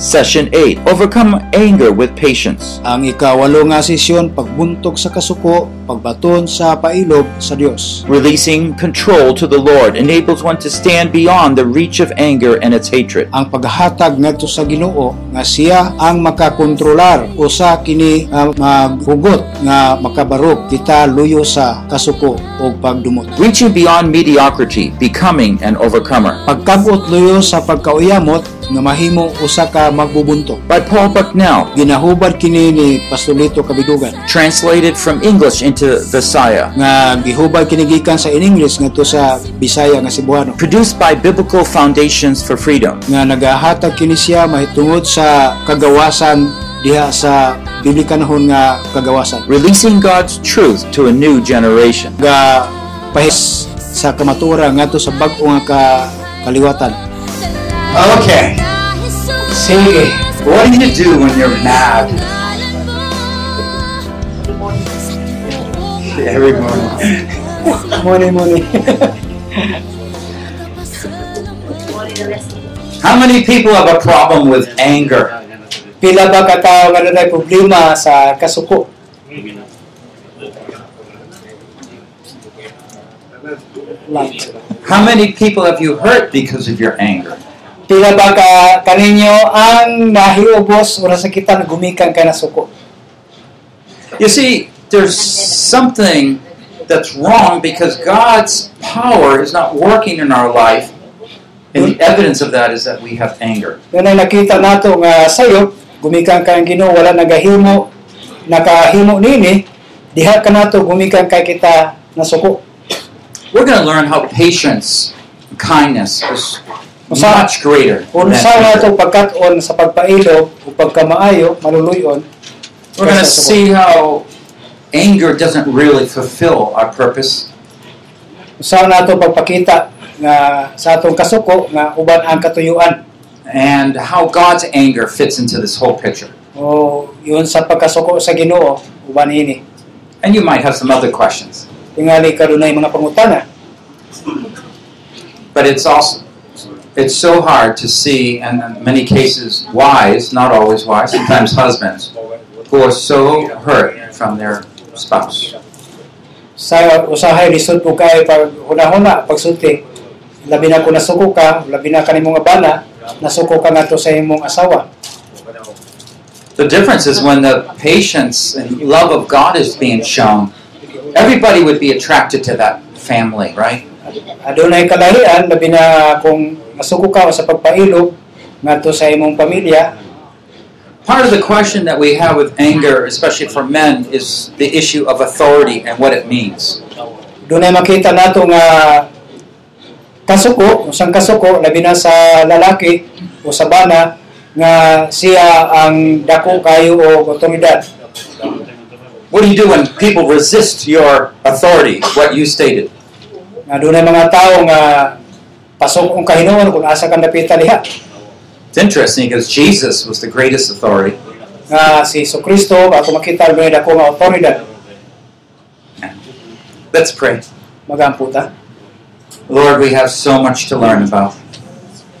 Session 8 Overcome anger with patience. Ang ikawalo nga sesyon pagbuntog sa kasuko, pagbaton sa pailog sa Dios. Releasing control to the Lord enables one to stand beyond the reach of anger and its hatred. Ang paghatag ngadto sa Ginoo nga siya ang makakontrolar usa kini nga maghugot nga makabarog kita luyo sa kasuko o pagdumot. Reaching beyond mediocrity, becoming an overcomer. Pagkabot luyo sa pagkauyamot nga mahimo usa ka magbubunto. By Paul Bucknell, Ginahubad kini ni Pastolito Kabidugan translated from English into Visaya. nga gihubad kini gikan sa in English ngadto sa Bisaya nga Cebuano Produced by Biblical Foundations for Freedom. nga nagahatag kini siya mahitungod sa kagawasan diha sa biblikanhon nga kagawasan Releasing God's truth to a new generation. ga pahis sa kamatura ngadto sa bag-o nga ka kaliwatan Okay. See, What do you do when you're mad? Every morning. muni muni How many people have a problem with anger? pila ba ka tawo nga nay problema sa kasuko How many people have you hurt because of your anger? Pila ba ka kaninyo ang nahiubos o nasakitan gumikan ka na suko You see, there's something that's wrong because God's power is not working in our life. And the evidence of that is that we have anger. Yan ay nakita nato nga sayo, gumikan ka ang Ginoo wala nagahimo, nakahimo nini, diha ka nato gumikan kay kita na suko. We're going to learn how patience, kindness is Usa- much greater. than Unsa na anger. to pagkat-on sa pagpailo o pagkamaayo, maluluyon, We're going to see how anger doesn't really fulfill our purpose. Usa na to pagpakita nga sa atong kasuko nga uban ang katuyuan. and how God's anger fits into this whole picture. O yun sa pagkasuko sa Ginoo uban ini. And you might have some other questions, Tingali kadunay mga pangutana. but it's also it's so hard to see, and in many cases, wives, not always wives, sometimes husbands, who are so hurt from their spouse. sa usahay lisod po kay pag huna-huna pagsulti labi na kung nasuko ka labi na kanimo nga bana nasuko ka ngadto sa imong asawa The difference is when the patience and love of God is being shown, everybody would be attracted to that family, right? adunay kalahian labi na kung nasuko ka sa pagpailog ngadto sa imong pamilya Part of the question that we have with anger, especially for men, is the issue of authority and what it means. dunay makita nato nga kasuko usang kasuko labi na sa lalaki o sa bana nga siya ang dako kayo o otoridad What do you do when people resist your authority, what you stated? nga dunay mga tao nga pasok ang kahinuon kung asa ka napita diha It's interesting because Jesus was the greatest authority. nga si Kristo ako makita dunay dako nga otoridad Let's pray. magamputa Lord, we have so much to learn about.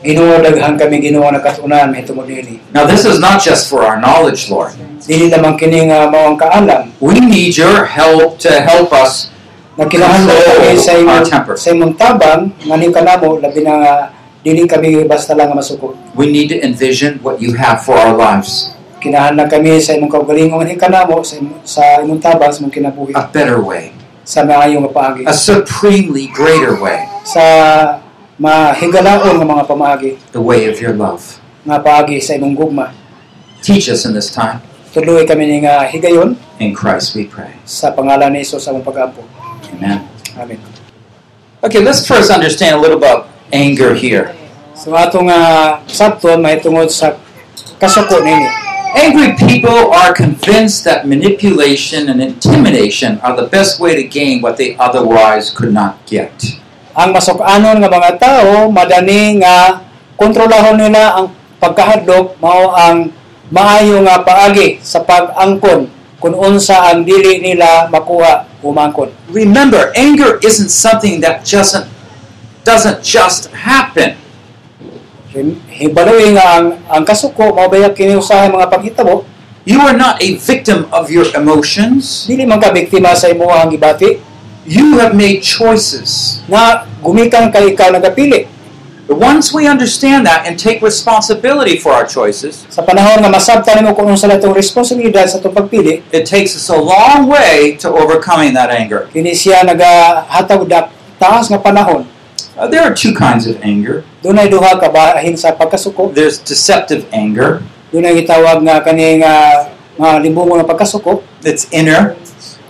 Ginoo daghan kami Ginoo nakatunan mahitungod dinhi Now, this is not just for our knowledge, Lord. dili lamang kini nga mao ang kaalam We need your help to help us. Control kami sa imong sa imong tabang nga kanamo labi na nga dili kami basta lang masuko. We need to envision what you have for our lives. Kinahanglan kami sa imong kaugalingon nga kanamo sa imong, sa imong tabang sa imong kinabuhi. A better way, sa maayo nga paagi a supremely greater way, sa mahigalaon nga mga pamaagi. The way of your love. nga paagi sa imong gugma. Teach us in this time. tuloy kami nga higayon. In Christ we pray. sa pangalan ni Hesus sa among pag-ampo Amen. amen Okay, let's first understand a little about anger here. So atong uh, sabton may tungod sa kasuko nini. Angry people are convinced that manipulation and intimidation are the best way to gain what they otherwise could not get. Ang masok-anon nga mga tao madani nga kontrolahon nila ang pagkahadlok mao ang maayo nga paagi sa pag-angkon kung unsa ang dili nila makuha Remember, anger isn't something that just doesn't just happen. Eh, nga ang ang kasuko mao baya kini usahay mga paghitabo You are not a victim of your emotions. dili man ka biktima sa imong gibati You have made choices. nga gumikan kay ikaw nagapili once we understand that and take responsibility for our choices, sa panahon nga masabtan nimo kung unsa latong responsibilidad sa pagpili it takes us a long way to overcoming that anger. kini siya nagahatag dak taas nga panahon Uh, there are two kinds of anger. dunay duha ka bahin sa pagkasuko There's deceptive anger. dunay gitawag nga kani nga mga limbungon nga pagkasuko It's inner.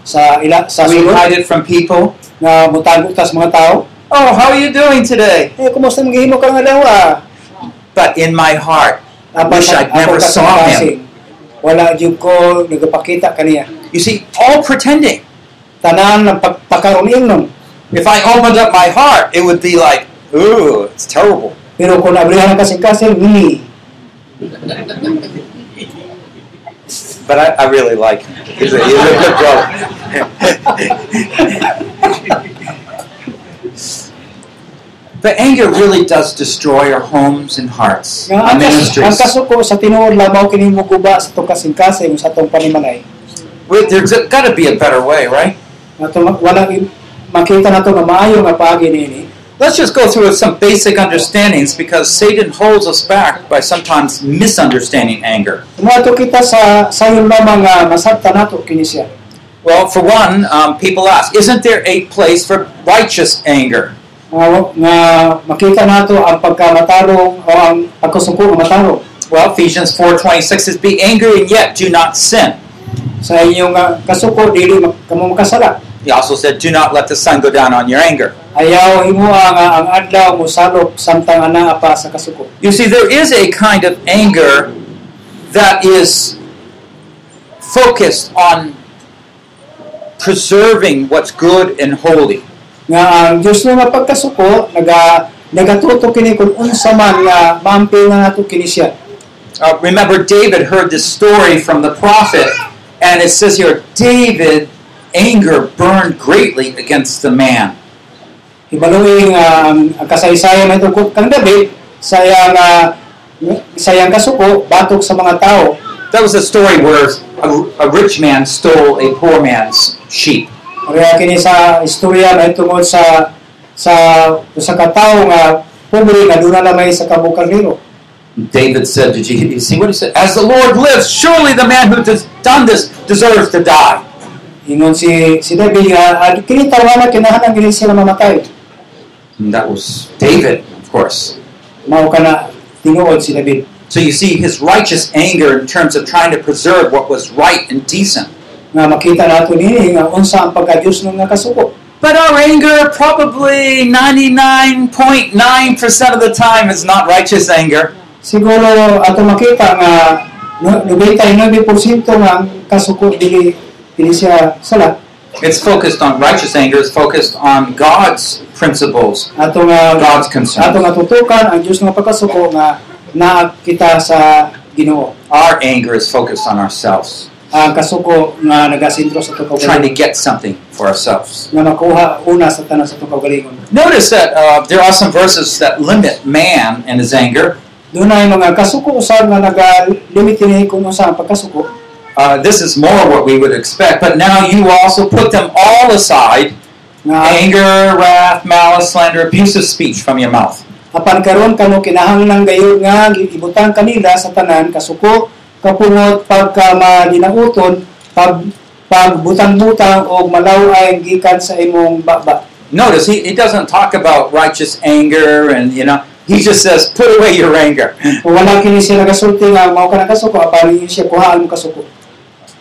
sa ila sa We hide it from people. nga mutago tas mga tao Oh, how are you doing today? eh kumusta mo gihimo ka nga dawa But in my heart, I wish I'd never saw him. kasing wala jud ko nagapakita kaniya You see, all pretending. tanan ng pagpakaroon If I opened up my heart, it would be like, ooh, it's terrible. pero kung abrihan kasing kasing ni But I, I really like him. He's a, he's a good brother. the anger really does destroy our homes and hearts, nga our ang, ang ministries. kasuko sa tinuod lamaw kini muguba sa tong kasing kasing sa tong panimalay Wait, There's got to be a better way, right? nga wala makita nato nga maayo nga paagi niini Let's just go through some basic understandings because Satan holds us back by sometimes misunderstanding anger. Tumato kita sa sayon lamang nga masabtan nato kini siya Well, for one, um, people ask, isn't there a place for righteous anger? Nga, nga makita nato ang pagkamatarong o ang pagkasuko nga matarong Well, Ephesians 4.26 says, Be angry and yet do not sin. sa inyong uh, kasuko dili kamo makasala He also said, Do not let the sun go down on your anger. ayaw himuha nga ang adlaw mo salop samtang anaa pa sa kasuko You see, there is a kind of anger that is focused on preserving what's good and holy. Nga ang Dios nga pagkasuko naga nagatuto kini kung unsa man nga maampi nga nato kini siya Uh, remember, David heard this story from the prophet, and it says here, David anger burned greatly against the man. Hibaluwi nga ang, kasaysayan na ito kang David sa iyang ah, sa iyang kasuko batok sa mga tao That was a story where a, a rich man stole a poor man's sheep. Kaya kini sa istorya na tungod sa sa usa ka tawo nga pobre nga duna na may sa. David said, Did you, you see what he said? As the Lord lives, surely the man who has done this deserves to die. Ingon si si David nga ah, kini tawana kinahanglan gini sila mamatay. And that was David, of course. Mao kana tinuod si David. So you see his righteous anger in terms of trying to preserve what was right and decent. Nga makita nato nini nga unsa ang pagka-Dios nga kasuko. But our anger, probably 99.9% of the time, is not righteous anger. Siguro ato makita nga no- 99% nga kasuko dili dili siya sala. It's focused on righteous anger, is focused on God's principles, Ato nga God's ato concerns. nga tutukan ang Dios nga pagkasuko nga naa kita sa Ginoo. Our anger is focused on ourselves, ang kasuko nga nagasentro sa tukang trying to get something for ourselves. nga makuha una sa tanan sa tukang galingon. Notice that uh, there are some verses that limit man and his anger. Doon ay mga kasuko usab nga naga-limit kung unsa ang pagkasuko. Uh, this is more what we would expect, but now you also put them all aside Nga anger, wrath, malice, slander, abusive speech from your mouth. apan karon kano kinahanglan gayud nga ibutang kanila sa tanan kasuko kapungot pagka madinauton pag pagbutang-butang o malaway ang gikan sa imong baba. Notice he, he doesn't talk about righteous anger and you know he just says put away your anger. Wala kini siya nagasulti nga mao ka na kasuko apan siya kuhaan mo kasuko.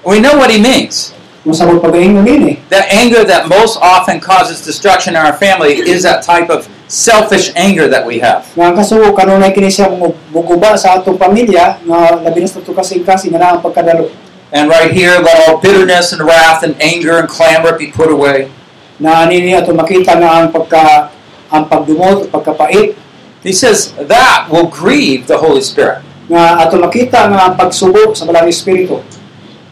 We know what he means. Kung sa mga pagaingon ini. That anger that most often causes destruction in our family is that type of selfish anger that we have. nga kanunay kini siya muguba sa atong pamilya nga labi na sa to kasing kasi ang pagkadalo And right here, let all bitterness and wrath and anger and clamor be put away. na nini ato makita nga ang pagka ang pagdumot pagkapait He says that will grieve the Holy Spirit. nga ato makita nga ang pagsubo sa balang espiritu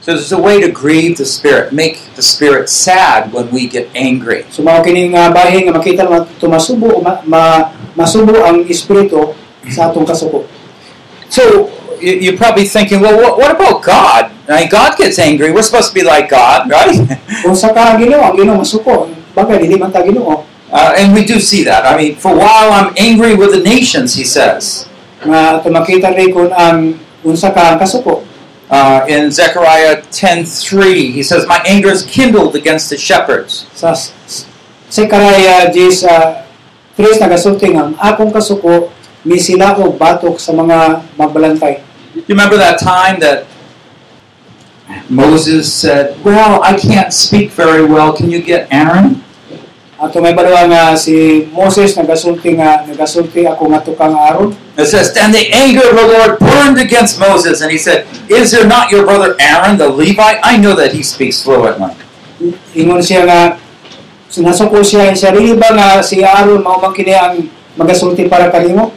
So there's a way to grieve the Spirit, make the Spirit sad when we get angry. so mao kini nga bahin nga makita nga tumasubo ma, ma, masubo ang espiritu sa atong kasuko. So you- you're probably thinking, well, what, what about God? I mean, God gets angry. We're supposed to be like God, right? Kung sa ka Ginoo, ang Ginoo masuko, bagay dili man ta Ginoo. Uh, and we do see that. I mean, for a while I'm angry with the nations, he says. Nga ato makita rin kung ang unsa ka ang kasuko. Uh, in Zechariah 10:3, he says, "My anger is kindled against the shepherds." Sa J sa 3 ang akong kasuko misila batok sa mga. You remember that time that Moses said, "Well, I can't speak very well. Can you get Aaron?" Ato may balawa nga si Moses nagasulti nga nagasulti ako nga tukang aron. It says, "Then the anger of the Lord burned against Moses, and he said, Is there not your brother Aaron the Levite? I know that he speaks fluently." Ingon siya nga sinasuko siya siya dili ba nga si Aaron mao man kini ang magasulti para kanimo?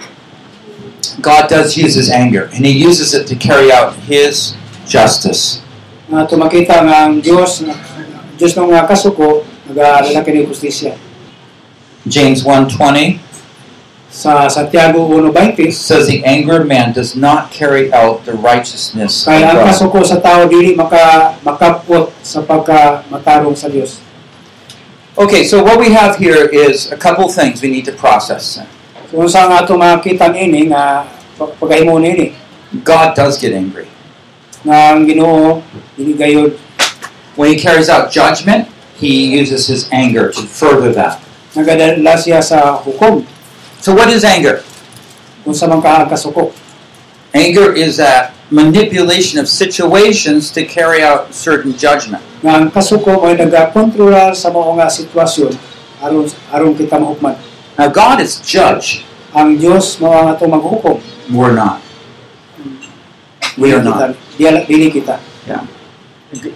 God does use his anger, and he uses it to carry out his justice. Nga ato makita nga ang Dios Dios nung nga kasuko nagalala kini justisya. James 1:20 Sa Santiago 1:20 says, "The anger of man does not carry out the righteousness of kaya ang God." kasuko sa tao dili maka makapot sa pagka sa Dios. Okay, so what we have here is a couple things we need to process. So unsa nga ato makita ini nga pagahimo nini God does get angry. nga ang Ginoo dili gayud When he carries out judgment, he uses his anger to further that. nagadala siya sa hukom So, what is anger? unsa man ka kasuko. Anger is that manipulation of situations to carry out certain judgment. nga ang kasuko ay nagakontrola sa mga nga sitwasyon aron aron kita mahukman. Now, God is judge. Ang Dios mao ang atong maghukom. We're not. We are not. Dili kita.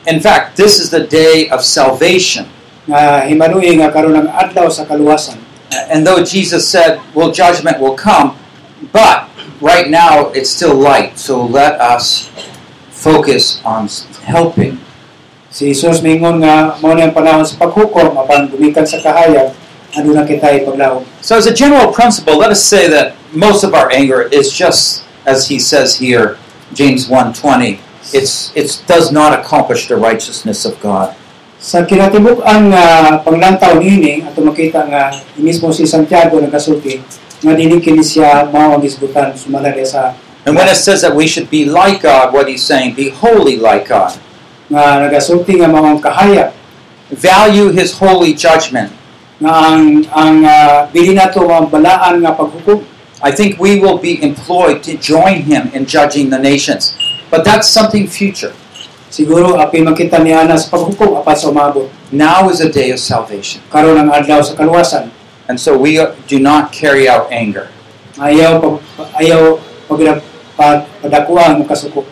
In fact, this is the day of salvation. Nga himanuhi nga karon ang adlaw sa kaluwasan. Uh, and though Jesus said, well, judgment will come, but right now it's still light. So let us focus on helping. Si Jesus mingon nga mao ang panahon sa paghukom apan gumikan sa kahayag ano na kita ipaglaom. So, as a general principle, let us say that most of our anger is just, as he says here, James 1.20, it's, it does not accomplish the righteousness of God. Sa kinatibuk-an nga panglantaw niini ato makita nga mismo si Santiago nagasulti nga dili kini siya mao ang isgutan sa And when it says that we should be like God, what he's saying, be holy like God. nga nagasulti nga mao ang kahayag Value his holy judgment. ang ang uh, bili nato ang balaan nga paghukom I think we will be employed to join him in judging the nations. But that's something future. siguro api makita ni ana sa paghukom apat sa umabot Now is a day of salvation. karon ang adlaw sa kaluwasan And so we do not carry out anger. ayaw pag, ayaw pag padakuan kasuko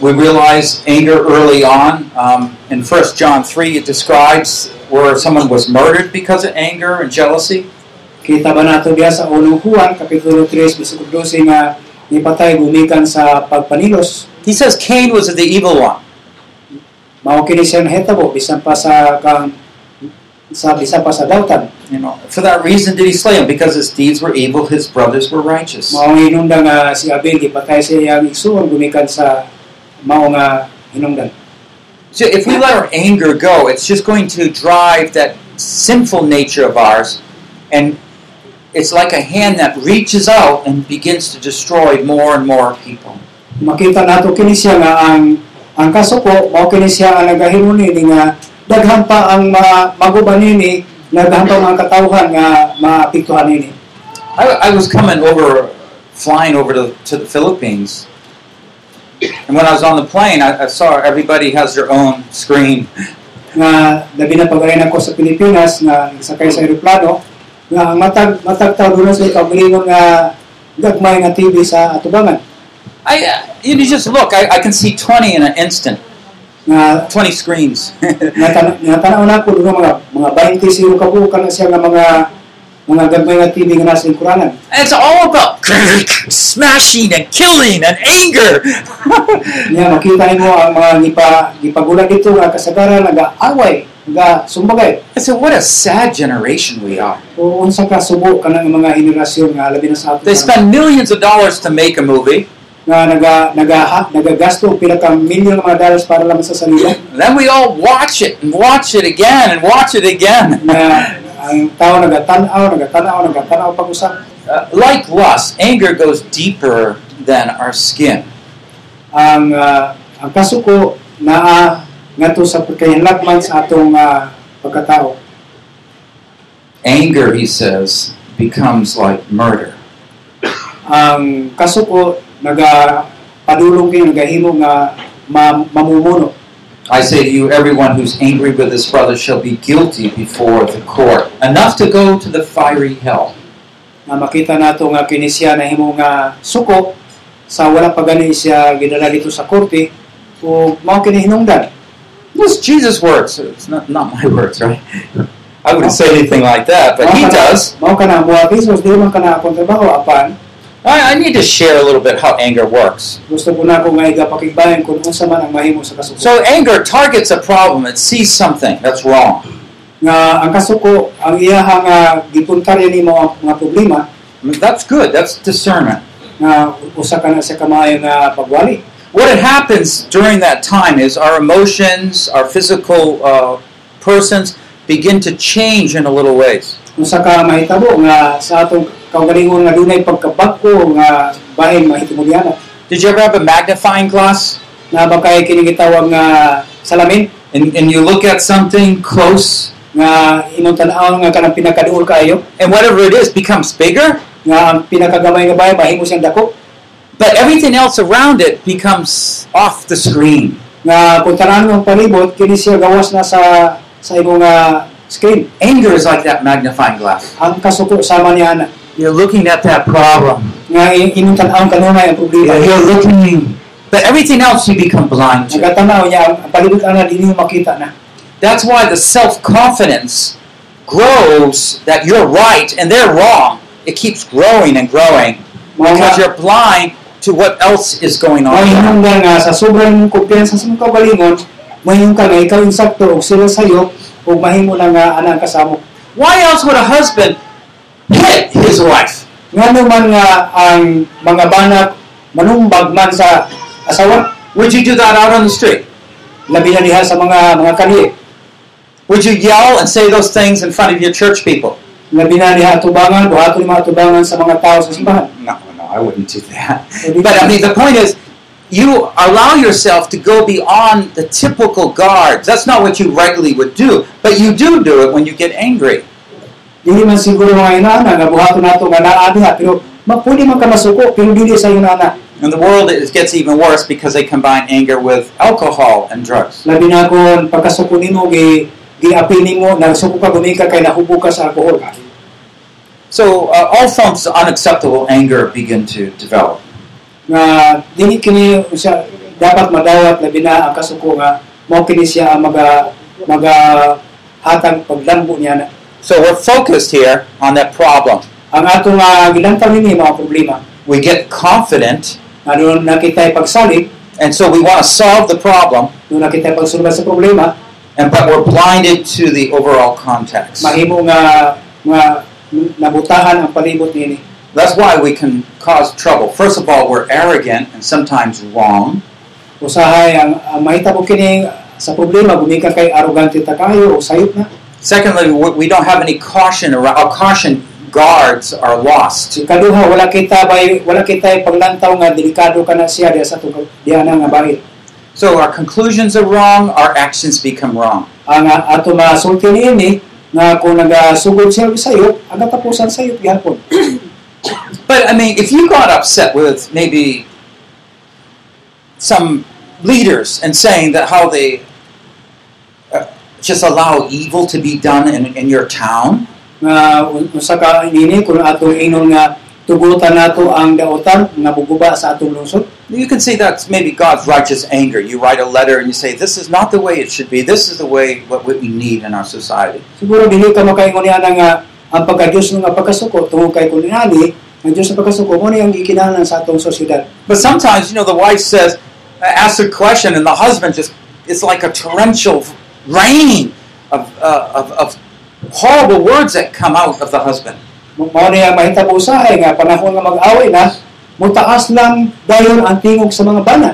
We realize anger early on. Um, in 1 John 3, it describes where someone was murdered because of anger and jealousy. kita ba nato diya sa unang Juan kapitulo 3 bisig 12 nga nipatay gumikan sa pagpanilos He says Cain was the evil one. mao kini siya nahitabo bisan pa sa kang sa bisan pa sa dawtan You know, for that reason did he slay him because his deeds were evil, his brothers were righteous. mao hinungdan nga si Abel gipatay siya ang gumikan sa mao nga hinungdan So if we let our anger go, it's just going to drive that sinful nature of ours, and it's like a hand that reaches out and begins to destroy more and more people. makita nato kini siya nga ang ang kasuko mao kini siya ang nagahimo nini nga daghan pa ang ma, maguban nini daghan pa ang katawhan nga maapektuhan nini I, I was coming over, flying over to, to the Philippines, and when I was on the plane, I, I saw everybody has their own screen. nga labi na pag ako sa Pilipinas nga sakay sa eroplano nga matag matag dunas sa kabilingon nga gagmay nga TV sa atubangan I, uh, you just look, I, I can see 20 in an instant, nga 20 screens. nga tan- nga tanaw na ko mga mga 20 siro ka po kana siya nga mga mga gagmay nga TV nga nasa lingkuranan And it's all about smashing and killing and anger. Nga makita nimo ang mga gipa gipagulat dito nga kasagaran nag-aaway, nga sumbagay I said, what a sad generation we are. o unsa ka subo kanang mga henerasyon nga labi na sa ato They spend millions of dollars to make a movie, nga naga naga nagagasto og pila ka milyon mga dollars para lang sa then we all watch it and watch it again and watch it again. nga ang tao nagatanaw nagatanaw nagatanaw Uh, like lust, anger goes deeper than our skin. ang ah, ang kasuko naa ngadto sa pagkahinlagman sa atong ah, pagkatao Anger, he says, becomes like murder. ang kasuko naga padulong kay nagahimo nga ma- mamumuno I say to you, everyone who's angry with his brother shall be guilty before the court, enough to go to the fiery hell. nga makita nato nga kini siya na himo nga suko sa wala pa gani siya gidala dito sa korte o mao kini hinungdan Is Jesus' words. It's not, not my words, right? I wouldn't say anything like that, but he does. mao kana buhat Jesus di man kana akong trabaho apan I, I need to share a little bit how anger works. gusto ko na ko nga igapakigbayan kung unsa man ang mahimo sa kasuko So, anger targets a problem, it sees something that's wrong. nga ang kasuko ang iyaha nga gipuntar nimo ang mga problema that's good, that's discernment. nga usa ka na sa kamayo nga pagwali What it happens during that time is our emotions, our physical uh, persons begin to change in a little ways. usa ka mahitabo nga sa atong kaugalingon nga dunay pagkabagko nga bahin mahitumulyana Did you ever have a magnifying glass? na ba kay kini gitawag nga salamin? And, and you look at something close, nga imong tan-aw nga kanang pinakaduol kaayo? And whatever it is becomes bigger, nga ang pinakagamay nga bahin mahimo siyang dako but everything else around it becomes off the screen. nga kung tanan mo ang palibot kini siya gawas na sa sa imong nga screen Anger is like that magnifying glass. ang kasuko sama niya na You're looking at that problem. nga i- imong tan-aw kanunay ang problema You're looking, but everything else you become blind to. nagatanaw niya ang ang palibot ana dili mo makita na That's why the self confidence grows that you're right and they're wrong. It keeps growing and growing because you're blind to what else is going on. mao nga ah, sa sobrang kumpiyansa sa imong kaugalingon mahimong nga ikaw insakto og sila sayo ug mahimo na nga ah, ana kasamo Why else would a husband hit his wife? nga naman nga ang mga banak manumbag man sa asawa Would you do that out on the street? labi na diha sa mga mga kali Would you yell and say those things in front of your church people? labi na diha atubangan buhaton ni mga atubangan sa mga tao sa simbahan no, I wouldn't do that. But I mean, the point is, you allow yourself to go beyond the typical guards. That's not what you regularly would do, but you do do it when you get angry. dili man siguro mga inana nga buhaton nato nga naa pero pwede man ka masuko pero dili sa inana In the world, it gets even worse because they combine anger with alcohol and drugs. labi na kon pagkasuko nimo gi giapil nimo nagsuko ka gumika kay nahubog ka sa alcohol So uh, all forms of unacceptable anger begin to develop. nga dili kini siya dapat madawat labi na ang kasuko nga mao kini siya ang maga maga hatag paglambo niya na So we're focused here on that problem. ang ato nga gilantaw nini mga problema We get confident, nga nakita pagsalig and so we want to solve the problem, doon nakita pagsulbad sa problema and but we're blinded to the overall context. mahimo nga nga nabutahan ang palibot nini That's why we can cause trouble. First of all, we're arrogant and sometimes wrong. usahay ang, mahitabo kini sa problema gumika kay arrogante ta kayo o sayop na Secondly, we don't have any caution around. Our caution guards are lost. ikaduha wala kita bay wala kita paglantaw nga delikado ka na siya diha sa tugod diha na nga bahid So our conclusions are wrong. Our actions become wrong. ang ah, ato masulti niini nga kung nagasugod siya og sayop ang katapusan sayop gihapon. But I mean, if you got upset with maybe some leaders and saying that how they uh, just allow evil to be done in, in your town, un- unsa ka nini kung atong inon nga tugutan nato ang daotan nga buguba sa atong lungsod you can see that's maybe God's righteous anger. You write a letter and you say, "This is not the way it should be. This is the way what we need in our society." siguro dili ka makaingon niya nga ang pagka-Diyos nga pagkasuko tungod kay kung ani ang Diyos sa pagkasuko mo na yung gikinahanglan sa atong sosyedad But sometimes, you know, the wife says, asks a question, and the husband just it's like a torrential rain of, uh, of, of horrible words that come out of the husband. Mao niya mahitabo usahay nga panahon nga mag-away na mutaas lang dayon ang tingog sa mga bana.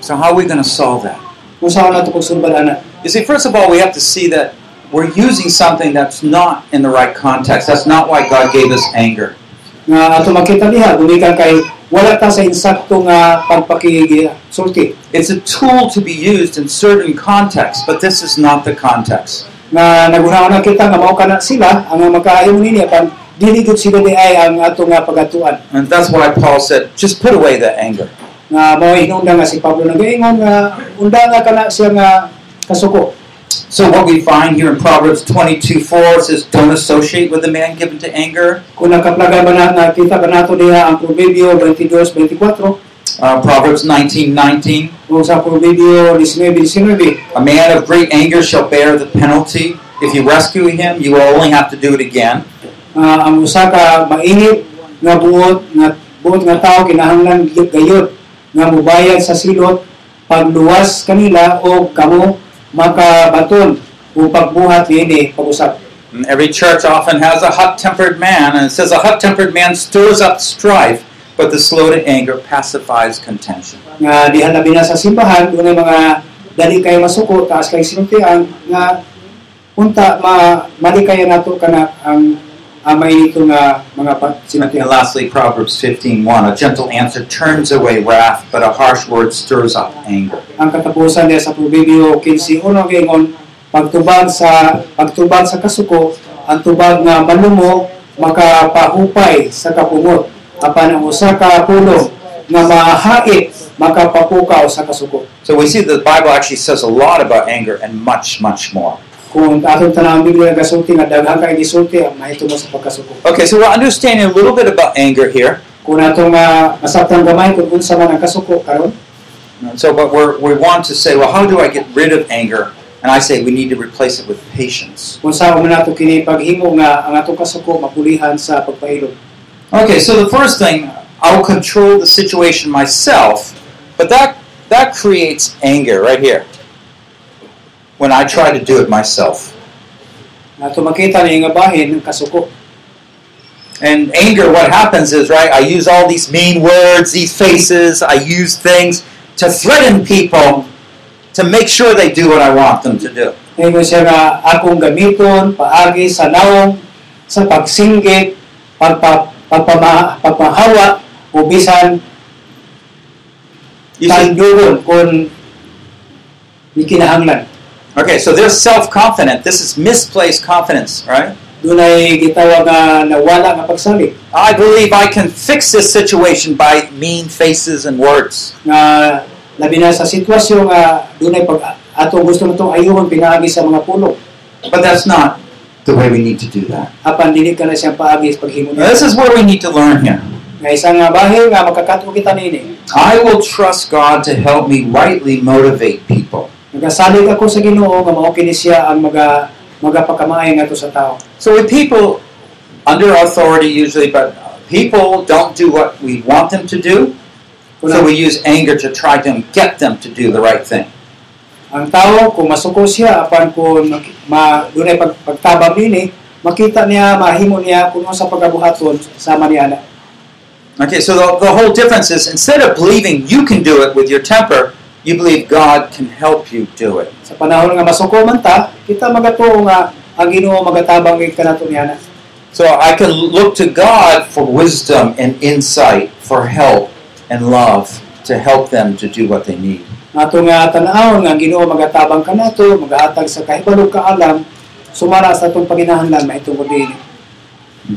So, how are we going to solve that? Kung saan nato pagsulbadan You see, first of all, we have to see that we're using something that's not in the right context. That's not why God gave us anger. nga ato makita diha gumikan kay wala ta sa insakto nga pagpakisulti It's a tool to be used in certain contexts, but this is not the context. nga nagunaon na kita nga mao kana sila ang magkaayo niya pan dili gud sila ang nga pagatuan And that's why Paul said, just put away the anger. nga mao nga si Pablo nagaingon nga unda nga kana siya nga kasuko So what we find here in Proverbs 22, 4 says, don't associate with a man given to anger. kung nakaplaga ba na nakita ba nato diha ang Proverbio 22:24 Uh, Proverbs 19, 19, kung sa Proverbio 19:19 a man of great anger shall bear the penalty. If you rescue him, you will only have to do it again. Ah, ang usa ka mainit nga buot nga buot nga tao kinahanglan gayud nga mubayad sa silot pagluwas kanila o kamo makabaton o pagbuhat niini pag-usap. And every church often has a hot-tempered man, and it says a hot-tempered man stirs up strife, but the slow to anger pacifies contention. Nga diha labi na sa simbahan dunay mga dali kay masuko taas kay sinuntian nga unta ma mali kay nato kana ang pa- And lastly, Proverbs 15:1, a gentle answer turns away wrath, but a harsh word stirs up anger. ang katapusan niya sa Proverbio 15 uno gingon pagtubag sa pagtubag sa kasuko ang tubag nga malumo makapahupay sa kapungot apan ang usa ka pulong nga mahait makapapukaw sa kasuko So we see that the Bible actually says a lot about anger and much, much more. Kung atong tanang Biblia gasulti nga daghan kay gisulti mahitungod sa pagkasuko Okay, so we're understanding a little bit about anger here. kung atong uh, gamay kung unsa man ang kasuko karon So, but we're, we want to say, well, how do I get rid of anger? And I say we need to replace it with patience. kung sa man nato kini paghimo nga ang atong kasuko mapulihan sa pagpailog Okay, so the first thing, I'll control the situation myself, but that that creates anger right here. When I try to do it myself. nato makita ni nga bahin ng kasuko And anger, what happens is, right, I use all these mean words, these faces, I use things to threaten people to make sure they do what I want them to do. Ngayon siya nga akong gamiton, paagi sa naong, sa pagsinggit, pagpa, pagpama, pagpahawa, o bisan You see? kung. Okay, so they're self-confident. This is misplaced confidence, right? Dunay gitawag nga nawala nga pagsali I believe I can fix this situation by mean faces and words. nga labi na sa sitwasyon nga dunay pag ato gusto natong ayuhon pinaagi sa mga pulo. But that's not the way we need to do that. Apan dili ka na siyang paagi sa paghimo this is where we need to learn here. Nga isang bahin nga makakato kita nini. I will trust God to help me rightly motivate people. Nagasalig ako sa Ginoo nga mao kini siya ang maga magapakamaay nato sa tao. So with people under authority usually, but people don't do what we want them to do, so we use anger to try to get them to do the right thing. Ang tao kung masuko siya apan kung mak- ma dunay pag, pagtabang nini, makita niya mahimo niya kuno sa pagabuhaton sama niya na. Okay, so the, the whole difference is instead of believing you can do it with your temper, you believe God can help you do it. Sa panahon nga masuko man ta, kita magatuo nga ang Ginoo magatabang gid kanato niya. So I can look to God for wisdom and insight, for help and love to help them to do what they need. Ato nga tan-awon nga Ginoo magatabang kanato, magahatag sa kahibalog kaalam sumara sa atong paginahanglan mahitungod dinhi.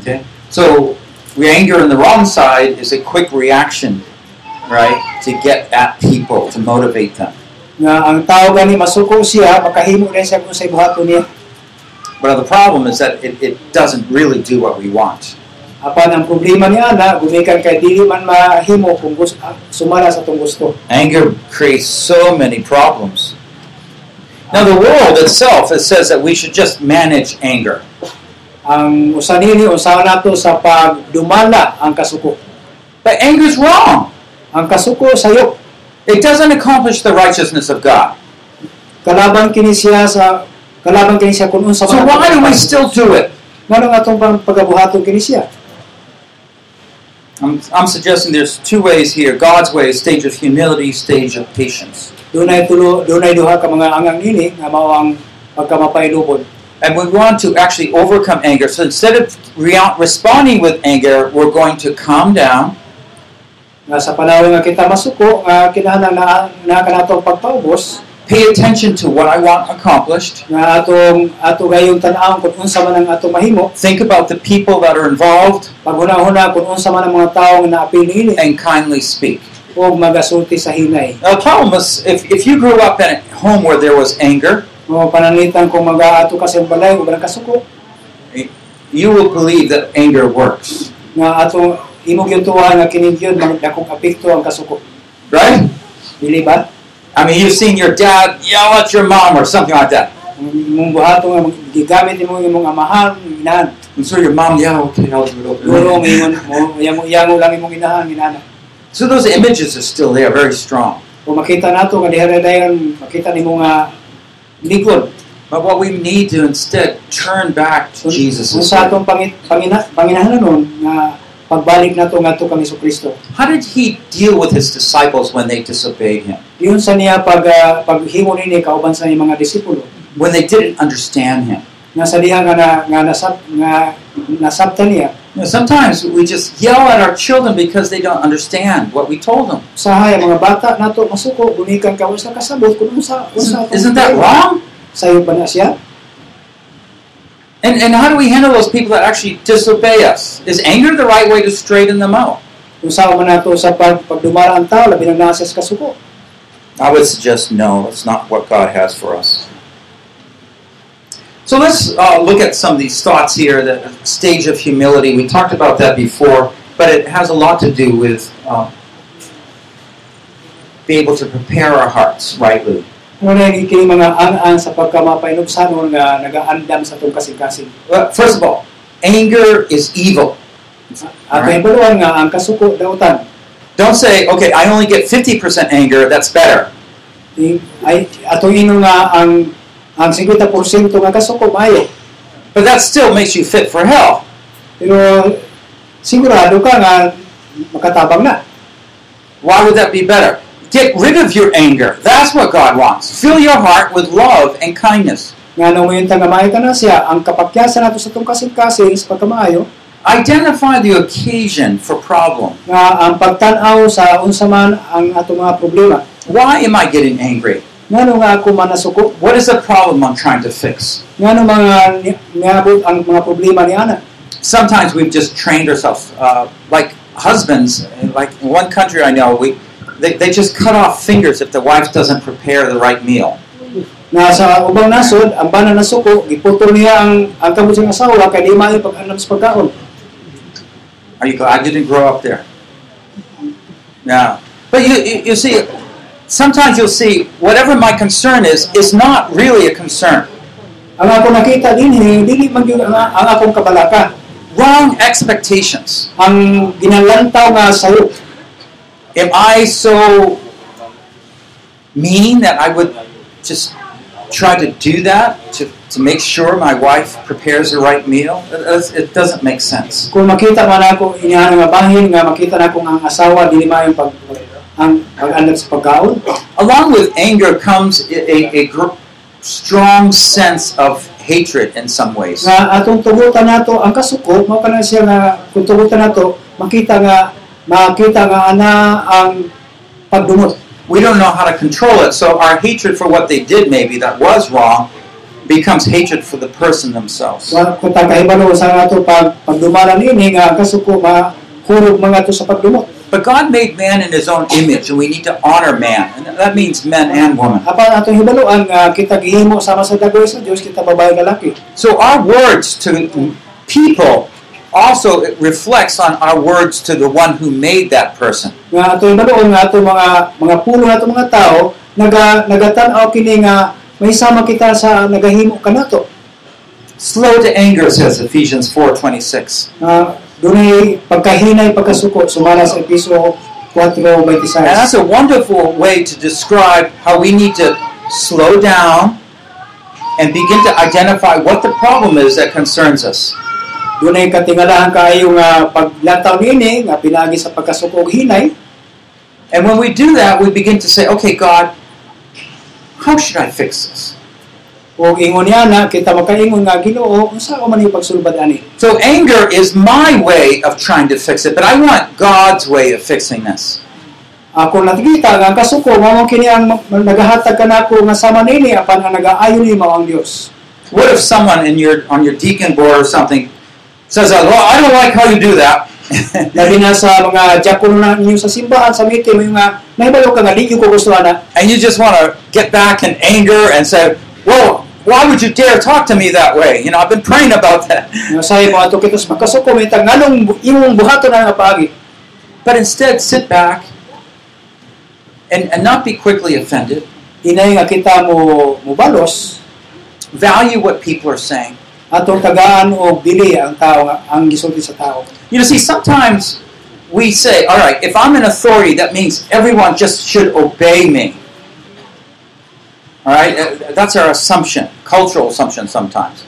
Okay? So we anger on the wrong side is a quick reaction, right? To get at people, to motivate them. Nga ang tao gani masuko siya, makahimo na siya kung sa ibuhaton niya. But the problem is that it, it doesn't really do what we want. Apan ang problema niya na gumikan kay dili man mahimo kung gusto ah, sa tong gusto. Anger creates so many problems. Now, the world itself it says that we should just manage anger. Ang usa nini usaha nato sa pagdumala ang kasuko. But anger's wrong. Ang kasuko sayop It doesn't accomplish the righteousness of God. kalaban kini siya sa kalaban kini siya kun unsa So why do we still do it? Ngano nga pang- pagabuhaton kini siya? I'm, I'm suggesting there's two ways here. God's way stage of humility, stage of patience. Dunay tulo, dunay duha ka mga angang ini nga mao ang. And we want to actually overcome anger. So instead of rea- responding with anger, we're going to calm down Nga sa panahon nga kita masuko, nga kinahanglan na na kanatong pagpaubos, pay attention to what I want accomplished. nga atong ato gayong tan-aw kung unsa man ang atong mahimo, Think about the people that are involved paghuna-huna kung unsa man ang mga tawo nga naapil and kindly speak. o magasulti sa hinay. Now, the problem is if, if you grew up in a home where there was anger, Mo pananglitan kung mag-aato ka sa balay o kasuko, you will believe that anger works. nga atong imong yung tuwa nga kining yun magdakong apekto ang kasuko. Right? Dili ba? I mean, you've seen your dad yell at your mom or something like that. Ang imong buhato nga gigamit imong imong amahan, inahan. And so your mom, yeah, okay, I'll do it. Guro over. mo ingon mo yango yango lang imong inahan inahan. So those images are still there, very strong. Kung makita nato nga diha dayon makita nimo nga likod. But what we need to instead turn back to Jesus. sa atong panginahanon nga pagbalik nato ngadto kang Hesus Kristo. How did he deal with his disciples when they disobeyed him? Diyon sa niya pag uh, paghimo nini kauban sa mga disipulo. When they didn't understand him? Nga sa diha nga na, nga nasab nga nasabtan niya sometimes we just yell at our children because they don't understand what we told them. usahay ang mga bata nato masuko gunikan ka usa kasabot kun unsa unsa Isn't, that wrong? Sayo ba na siya? And, and how do we handle those people that actually disobey us? Is anger the right way to straighten them out? Kung saan man nato sa pag pagdumara ang tao labi na nasa sa kasuko. I would suggest no, that's not what God has for us. So let's uh, look at some of these thoughts here. The stage of humility. We talked about that before, but it has a lot to do with uh, be able to prepare our hearts rightly. Ano na yung kini mga ang-ang sa pagkamapainugsano nga nagaandam sa itong kasing-kasing. Well, first of all, anger is evil. At Alright. may baluan nga ang kasuko dautan. Don't say, okay, I only get 50% anger, that's better. Yung- Ay atong ino nga ang ang 50% nga kasuko maayo. But that still makes you fit for hell. Pero sigurado ka nga makatabang na. Why would that be better? Get rid of your anger. That's what God wants. Fill your heart with love and kindness. Nga nung mayon nga maayo ka na siya, ang kapakyasan nato sa itong kasing-kasing sa Identify the occasion for problem. nga ang pagtanaw sa unsa man ang atong mga problema. Why am I getting angry? Ngano nga ako manasuko? What is the problem I'm trying to fix? Ngano mga niabot ang mga problema ni ana? Sometimes we've just trained ourselves, uh, like husbands. Like in one country I know, we they, they just cut off fingers if the wife doesn't prepare the right meal. Na sa ubang nasod, ang bana nasuko, giputol niya ang ang kamot siyang asawa kay di maayo pag-anam sa pagkaon. Are you glad you didn't grow up there? Yeah. But you, you, you see, sometimes you'll see whatever my concern is, is not really a concern. Ang ako nakita dinhi eh, dili man gyud ang, ang akong kabalaka. Wrong expectations. Ang ginalantaw nga sayo. Am I so mean that I would just try to do that to, to make sure my wife prepares the right meal? It, it- doesn't make sense. Kung makita man ako nga bahin nga makita na ang asawa dili maayo pag ang pag-anam sa pagkaon. Along with anger comes a, a, a strong sense of hatred in some ways. nga atong tugutan nato ang kasuko mao kana siya nga kung tugutan nato makita nga makita nga ang pagdumot We don't know how to control it, so our hatred for what they did, maybe that was wrong, becomes hatred for the person themselves. kung tagahibalo sa nato pag pagdumalan ini eh, nga ang kasuko mga to sa pagdumot But God made man in his own image, and we need to honor man. And that means men and women. apan atong hibaluan nga ah, kita gihimo sama sa dagoy sa Dios kita babae lalaki So our words to people also it reflects on our words to the one who made that person. nga atong hibaluan nga atong mga mga pulo nato mga tao naga nagatan-aw kini nga may sama kita sa nagahimo kanato Slow to anger, says Ephesians 4.26. nga dunay pagkahinay pagkasuko sumala sa episo 4:26 And that's a wonderful way to describe how we need to slow down and begin to identify what the problem is that concerns us. Dunay katingalahan kayo nga paglataw nini nga pinaagi sa pagkasuko og hinay And when we do that, we begin to say, okay, God, how should I fix this? o ingon niya na kita makaingon nga Ginoo unsa ko man yung pagsulbad ani. So anger is my way of trying to fix it, but I want God's way of fixing this. Ako nakikita nga kasuko mao kini ang nagahatag kanako nga sama nini apan ang nagaayon ni mao ang Dios. What if someone in your on your deacon board or something says, uh, "Well, I don't like how you do that," Labi na sa mga diakon na ninyo sa simbahan sa meeting mo nga nahibalo ka nga di ko gusto and you just want to get back in anger and say, "Well, why would you dare talk to me that way?" You know, I've been praying about that. Nga sayo mo ato kitos makasuko mo itang nganong imong buhaton na nga paagi. But instead, sit back and, and not be quickly offended. Hinay nga kita Value what people are saying. Atong tagaan og dili ang tao ang gisulti sa tao. You know, see, sometimes we say, all right, if I'm an authority, that means everyone just should obey me. All right? Uh, That's our assumption, cultural assumption sometimes.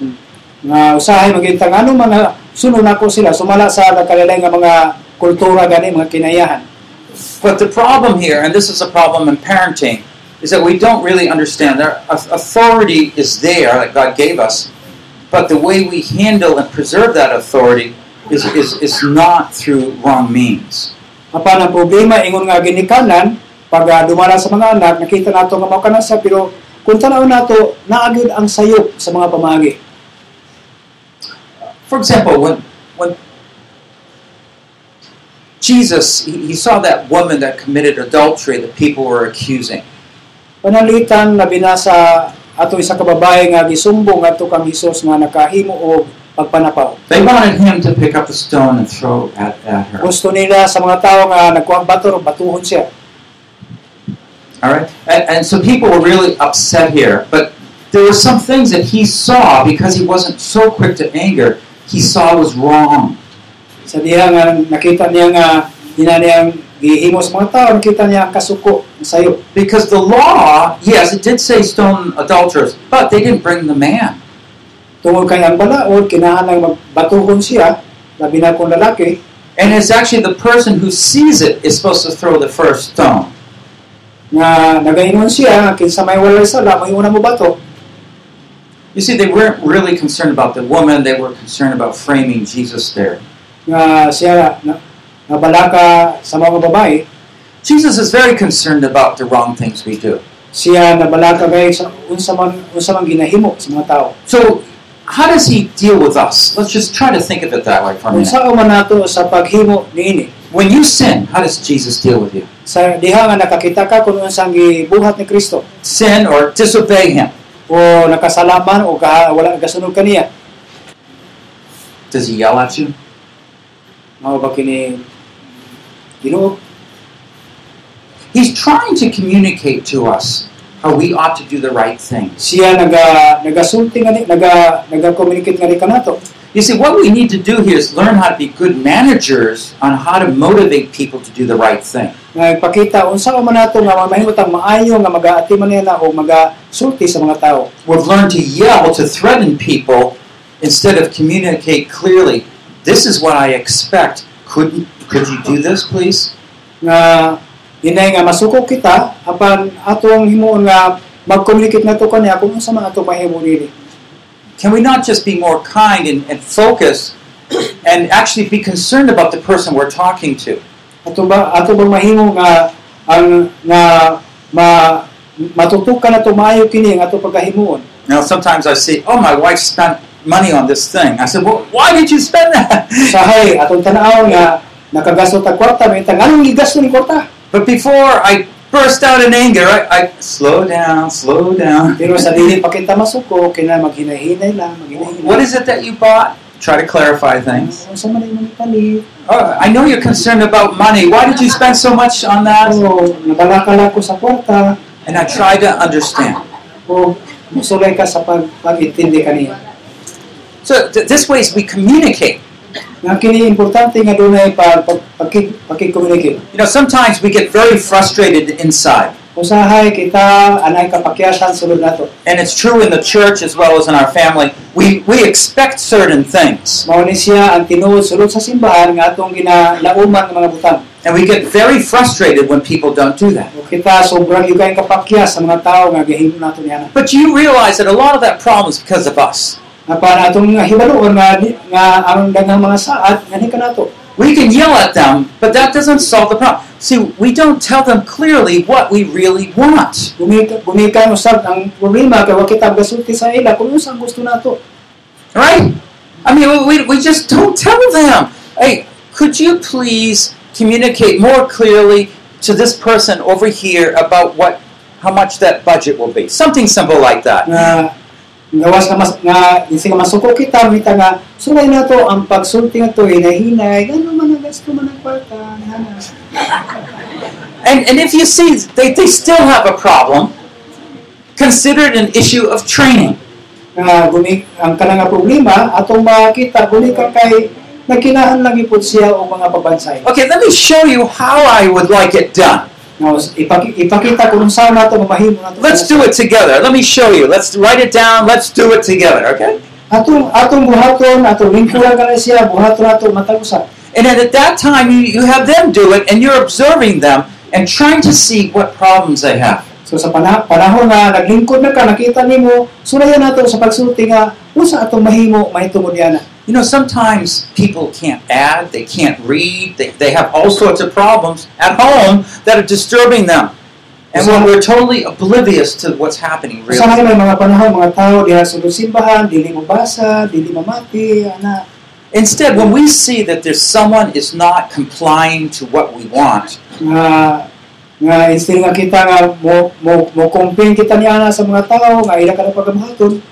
Nga usahay magintang ano mga sunod nako sila sumala sa nagkalalay nga mga kultura gani mga kinayahan. But the problem here, and this is a problem in parenting, is that we don't really understand that authority is there that God gave us, but the way we handle and preserve that authority is, is, is not through wrong means. Apan ang problema ingon nga ginikanan pag uh, dumala sa mga anak nakita nato nga mao kana sa pero kung tanaw nato naagid ang sayop sa mga pamagi. For example, when when Jesus he, he saw that woman that committed adultery that people were accusing, Panalitan na binasa ato isa ka babae nga gisumbong adto kang Hesus nga nakahimo og pagpanapaw. they wanted him to pick up a stone and throw at, at her. Gusto nila sa mga tao nga nagkuha bato batuhon siya. All right, and, and so people were really upset here, but there were some things that he saw because he wasn't so quick to anger. He saw was wrong. Sa diha nga nakita niya nga hinaniyang gihimo sa mga tao nakita niya kasuko ang. Because the law, yes, it did say stone adulterers, but they didn't bring the man. Tungod kay ang balaod kinahanglan magbatuhon siya labi na kung lalaki And it's actually the person who sees it is supposed to throw the first stone. nagaingon siya kinsa may walay sala may una mo bato You see, they weren't really concerned about the woman, they were concerned about framing Jesus there. nga siya na, nabalaka sa mga babae Jesus is very concerned about the wrong things we do. siya nabalaka gay sa unsa man unsa man ginahimo sa mga tao So, how does he deal with us? Let's just try to think of it that way for a minute. unsa man nato sa paghimo niini When you sin, how does Jesus deal with you? sa diha nga nakakita ka kung unsang gibuhat ni Kristo Sin or disobey him. o nakasalaman o ka, wala gasunod kaniya Does he yell at you? mao ba kini Ginoo He's trying to communicate to us how we ought to do the right thing. siya naga nagasulti nga ni naga naga-communicate nga kanato You see, what we need to do here is learn how to be good managers on how to motivate people to do the right thing. nga ipakita unsa man nato nga mahimutang maayo nga magaati man niya o magasulti sa mga tao We've learned to yell, to threaten people, instead of communicate clearly. This is what I expect. Could could you do this, please? nga inay nga masuko kita apan atong himuon nga mag-communicate nato kaniya kung unsa man ato mahimo dili Can we not just be more kind and, and focus and actually be concerned about the person we're talking to? ato ba ato bang mahimo nga ang nga ma matutukan nato maayo kini ang ato pagkahimuon Now, sometimes I see, oh, my wife spent money on this thing. I said, well, why did you spend that? usahay atong tan-aw nga nakagastos ta kwarta may tanganong gigasto ni kwarta But before I burst out in anger, I, I slow down, slow down. pero sa dili pa kita masuko kina maghinahinay lang maghinahinay What is it that you bought? Try to clarify things. Oh, unsa man imong ipalit Oh, I know you're concerned about money. Why did you spend so much on that? o nabalakala ko sa kwarta And I try to understand. o musulay ka sa pag pag-intindi kaniya So th- this way we communicate. Kini importante nga dunay You know, sometimes we get very frustrated inside. usahay kita anay kapakyasan sulod nato. And it's true in the church as well as in our family. We, we expect certain things. Mao ni siya ang tinuod sulod sa simbahan nga atong ginalauman ng mga butang. And we get very frustrated when people don't do that. Kita sobrang yugay kapakyas sa mga tao nga gihimo nato niya. But you realize that a lot of that problem is because of us. Para atong nga hibaloon nga nga ang daghang mga saat nga ni kanato. We can yell at them, but that doesn't solve the problem. See, we don't tell them clearly what we really want. Gumika gumika usab ang problema kay wa kita gasulti sa ila kung unsa ang gusto nato. Right? I mean, we, we just don't tell them. Hey, could you please communicate more clearly to this person over here about what, how much that budget will be? Something simple like that. nga gawas nga mas nga masuko kita mita nga sulay nato ang pagsulti nga to hinay-hinay gano man ang gasto man ang kwarta. And, and if you see they, they still have a problem, consider it an issue of training. nga gumi ang kana nga problema atong makita guni ka kay nagkinahan lang ipod siya o mga pabansay. Okay, let me show you how I would like it done. Nga ipaki, ipakita kung saan nato mamahimo nato. Let's do it together. Let me show you. Let's write it down. Let's do it together, okay? Atong atong buhaton, atong lingkuran kana nato matag-usa. And then at that time, you, you have them do it, and you're observing them and trying to see what problems they have. So sa pana, panahon nga naglingkod na ka, nakita nimo, sulayan nato sa pagsulti nga usa atong mahimo mahitungod yana. You know, sometimes people can't add, they can't read, they, they have all sorts of problems at home that are disturbing them. And when we're totally oblivious to what's happening, really. may mga panahon mga tao diha sa simbahan, dili mo basa, dili mamati, ana. Instead, when we see that there's someone is not complying to what we want, nga nga instead nga kita nga mo mo mo complain kita ni ana sa mga tao nga ila ka na pagamahaton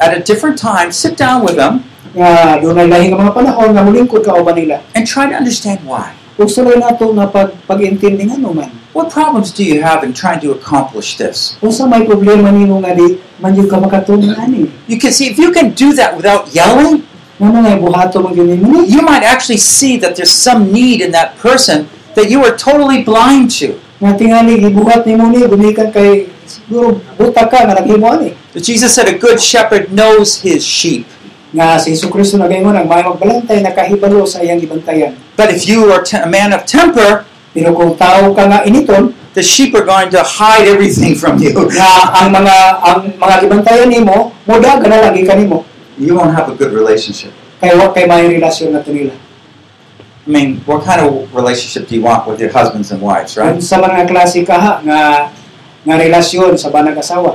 at a different time, sit down with them nga dunay lahi nga mga panahon nga mulingkod ka uban nila. and try to understand why. Ug sulay nato nga pag pag-intindi nga man. What problems do you have in trying to accomplish this? Unsa may problema nimo nga di man jud ka makatulong ani? You can see if you can do that without yelling, Nga mga buhato man gyud nimo you might actually see that there's some need in that person that you are totally blind to. Nga tingali gibuhat nimo ni gumikan kay siguro buta ka nga naghimo ani. But Jesus said a good shepherd knows his sheep. Nga si Hesus Kristo nagaingon ang may magbalantay nakahibalo sa iyang gibantayan. But if you are a man of temper, Pero kung tao ka nga initon, the sheep are going to hide everything from you. nga ang mga ang mga gibantayan nimo muda na lagi kanimo You won't have a good relationship. kay wa kay may relasyon nato nila I mean, what kind of relationship do you want with your husbands and wives, right? sa mga klase kaha nga nga relasyon sa banag asawa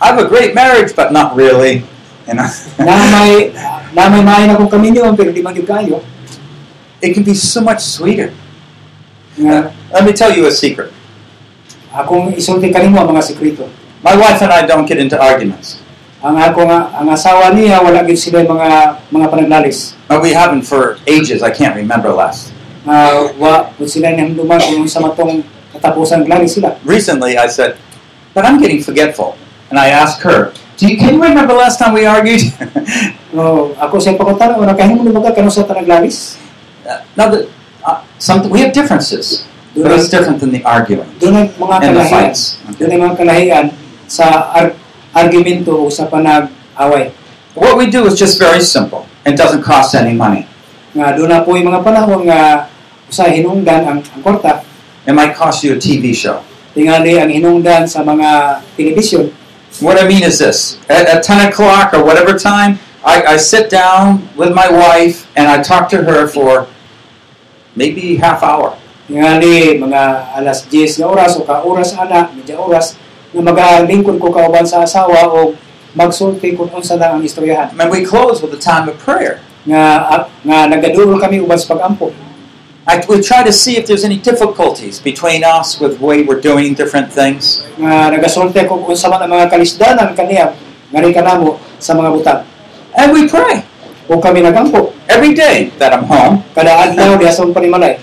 I have a great marriage, but not really. You know, na may na may maay kami niyo pero di man gyud kayo it can be so much sweeter. nga Let me tell you a secret. akong isulti kanimo ang mga sekreto My wife and I don't get into arguments. ang ako nga ang asawa niya wala gyud sila mga mga panaglalis But we haven't for ages. I can't remember last. nga wa pud sila ni hinduman kung sa matong katapusan sila Recently, I said, but I'm getting forgetful. And I asked her, you, can you remember the last time we argued? oh ako sa pakutan ora kahimo ni mga kanus sa tanaglalis now, that, uh, some, we have differences, but it's different than the arguing Doon ay mga and the fights. Doon ay mga kalahian sa ar- argumento o sa panag-away. What we do is just very simple and doesn't cost any money. Nga doon na po yung mga panahon nga usa hinungdan ang, ang korta. It might cost you a TV show. Tingali ang hinungdan sa mga telebisyon. What I mean is this at, at 10 o'clock or whatever time, I, I sit down with my wife and I talk to her for maybe half hour. Tingali mga alas 10 nga oras o ka oras ana, medya oras na magalingkod ko kauban sa asawa o magsulti kung unsa lang ang istoryahan. And we close with a time of prayer. Nga nga kami uban sa pagampo. I, we try to see if there's any difficulties between us with the way we're doing different things. Nga nagasulti ko kung sa ang mga kalisdanan kaniya ngari kanamo sa mga butang. And we pray O kami nagampo. every day that I'm home. Kada adlaw diha sa panimalay.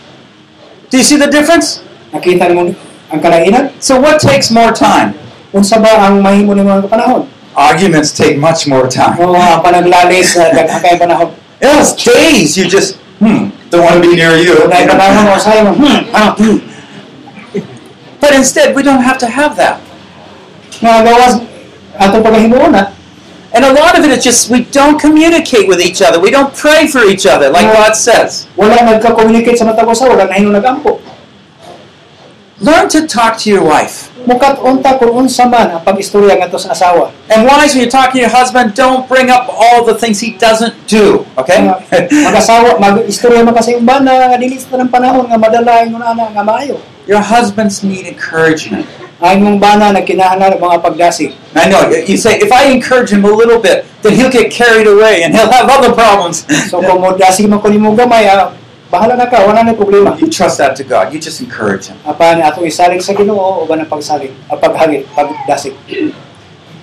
Do you see the difference? Nakita mo ang kalainan? So, what takes more time? Unsa ba ang mahimo ni mga panahon? Arguments take much more time. O ang panaglalis sa kay panahon. Yes, days you just, hmm, don't want to be near you. Dahil panahon o sayo mo, hmm. But instead, we don't have to have that. Nga gawas atong pagahimuon And a lot of it is just we don't communicate with each other. We don't pray for each other, like God says. wala nagka-communicate sa matag usa wala nahino nagampo. Learn to talk to your wife. Mukat unta kung unsa man ang pag-istorya ngadto sa asawa. And wives, when you're talking to your husband, don't bring up all the things he doesn't do. Okay? Mag-asawa, mag-istorya man kasi yung bana dili sa tanang panahon nga madala yung ana nga maayo. your husbands need encouragement. Ang mong bana nagkinahanglan ng mga pagdasig. I know you say if I encourage him a little bit, then he'll get carried away and he'll have other problems. So kung mo dasig man ko nimo gamay, ah, bahala na ka, wala na problema. you trust that to God. You just encourage him. Apan atong isalig sa Ginoo o ba ng pagsalig, ah, paghagit, pagdasig.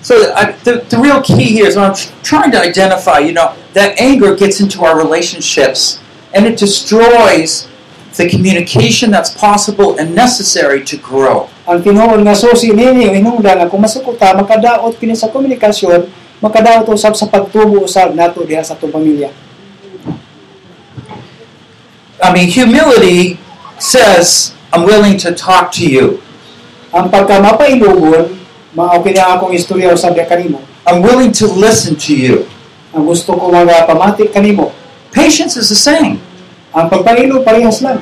So I, the, the real key here is when I'm trying to identify, you know, that anger gets into our relationships and it destroys the communication that's possible and necessary to grow. Ang tinuod nga susi nini hinungdan nga kung masukuta makadaot kini sa komunikasyon, makadaot usab sa pagtubo usab nato diha sa atong pamilya. I mean, humility says, I'm willing to talk to you. Ang pagka mapailugon, mao kini ang akong istorya usab diha kanimo. I'm willing to listen to you. Ang gusto ko pamati kanimo. Patience is the same. Ang pagpailo parehas lang.